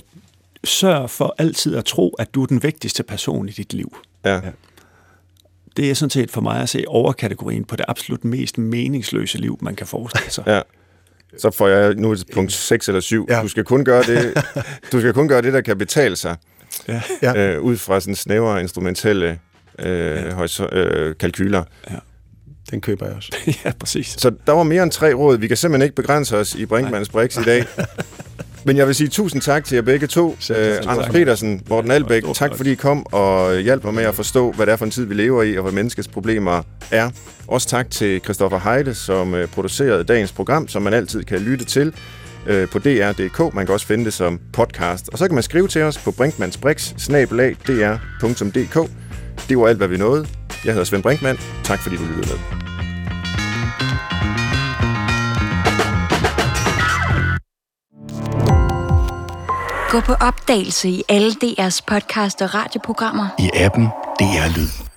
sørg for altid at tro, at du er den vigtigste person i dit liv. Ja. ja. Det er sådan set for mig at se overkategorien på det absolut mest meningsløse liv, man kan forestille sig. ja. Så får jeg nu et punkt 6 eller 7. Ja. Du skal kun gøre det, <laughs> du skal kun gøre det, der kan betale sig ja. Ja. Øh, ud fra sådan snævre instrumentelle øh, ja. øh, kalkyler. Ja. Den køber jeg også. <laughs> ja, præcis. Så der var mere end tre råd. Vi kan simpelthen ikke begrænse os i Brinkmanns Brix i dag. <laughs> Men jeg vil sige tusind tak til jer begge to. Selv, uh, Anders tak. Petersen, Morten Albæk, tak fordi I kom og hjalp mig med at forstå, hvad det er for en tid, vi lever i, og hvad menneskets problemer er. Også tak til Christoffer Heide, som uh, producerede dagens program, som man altid kan lytte til øh, på dr.dk. Man kan også finde det som podcast. Og så kan man skrive til os på brinkmansbrix.dr.dk. Det var alt, hvad vi nåede. Jeg hedder Svend Brinkmann. Tak fordi du lyttede med. Gå på opdagelse i alle DR's podcast og radioprogrammer. I appen DR Lyd.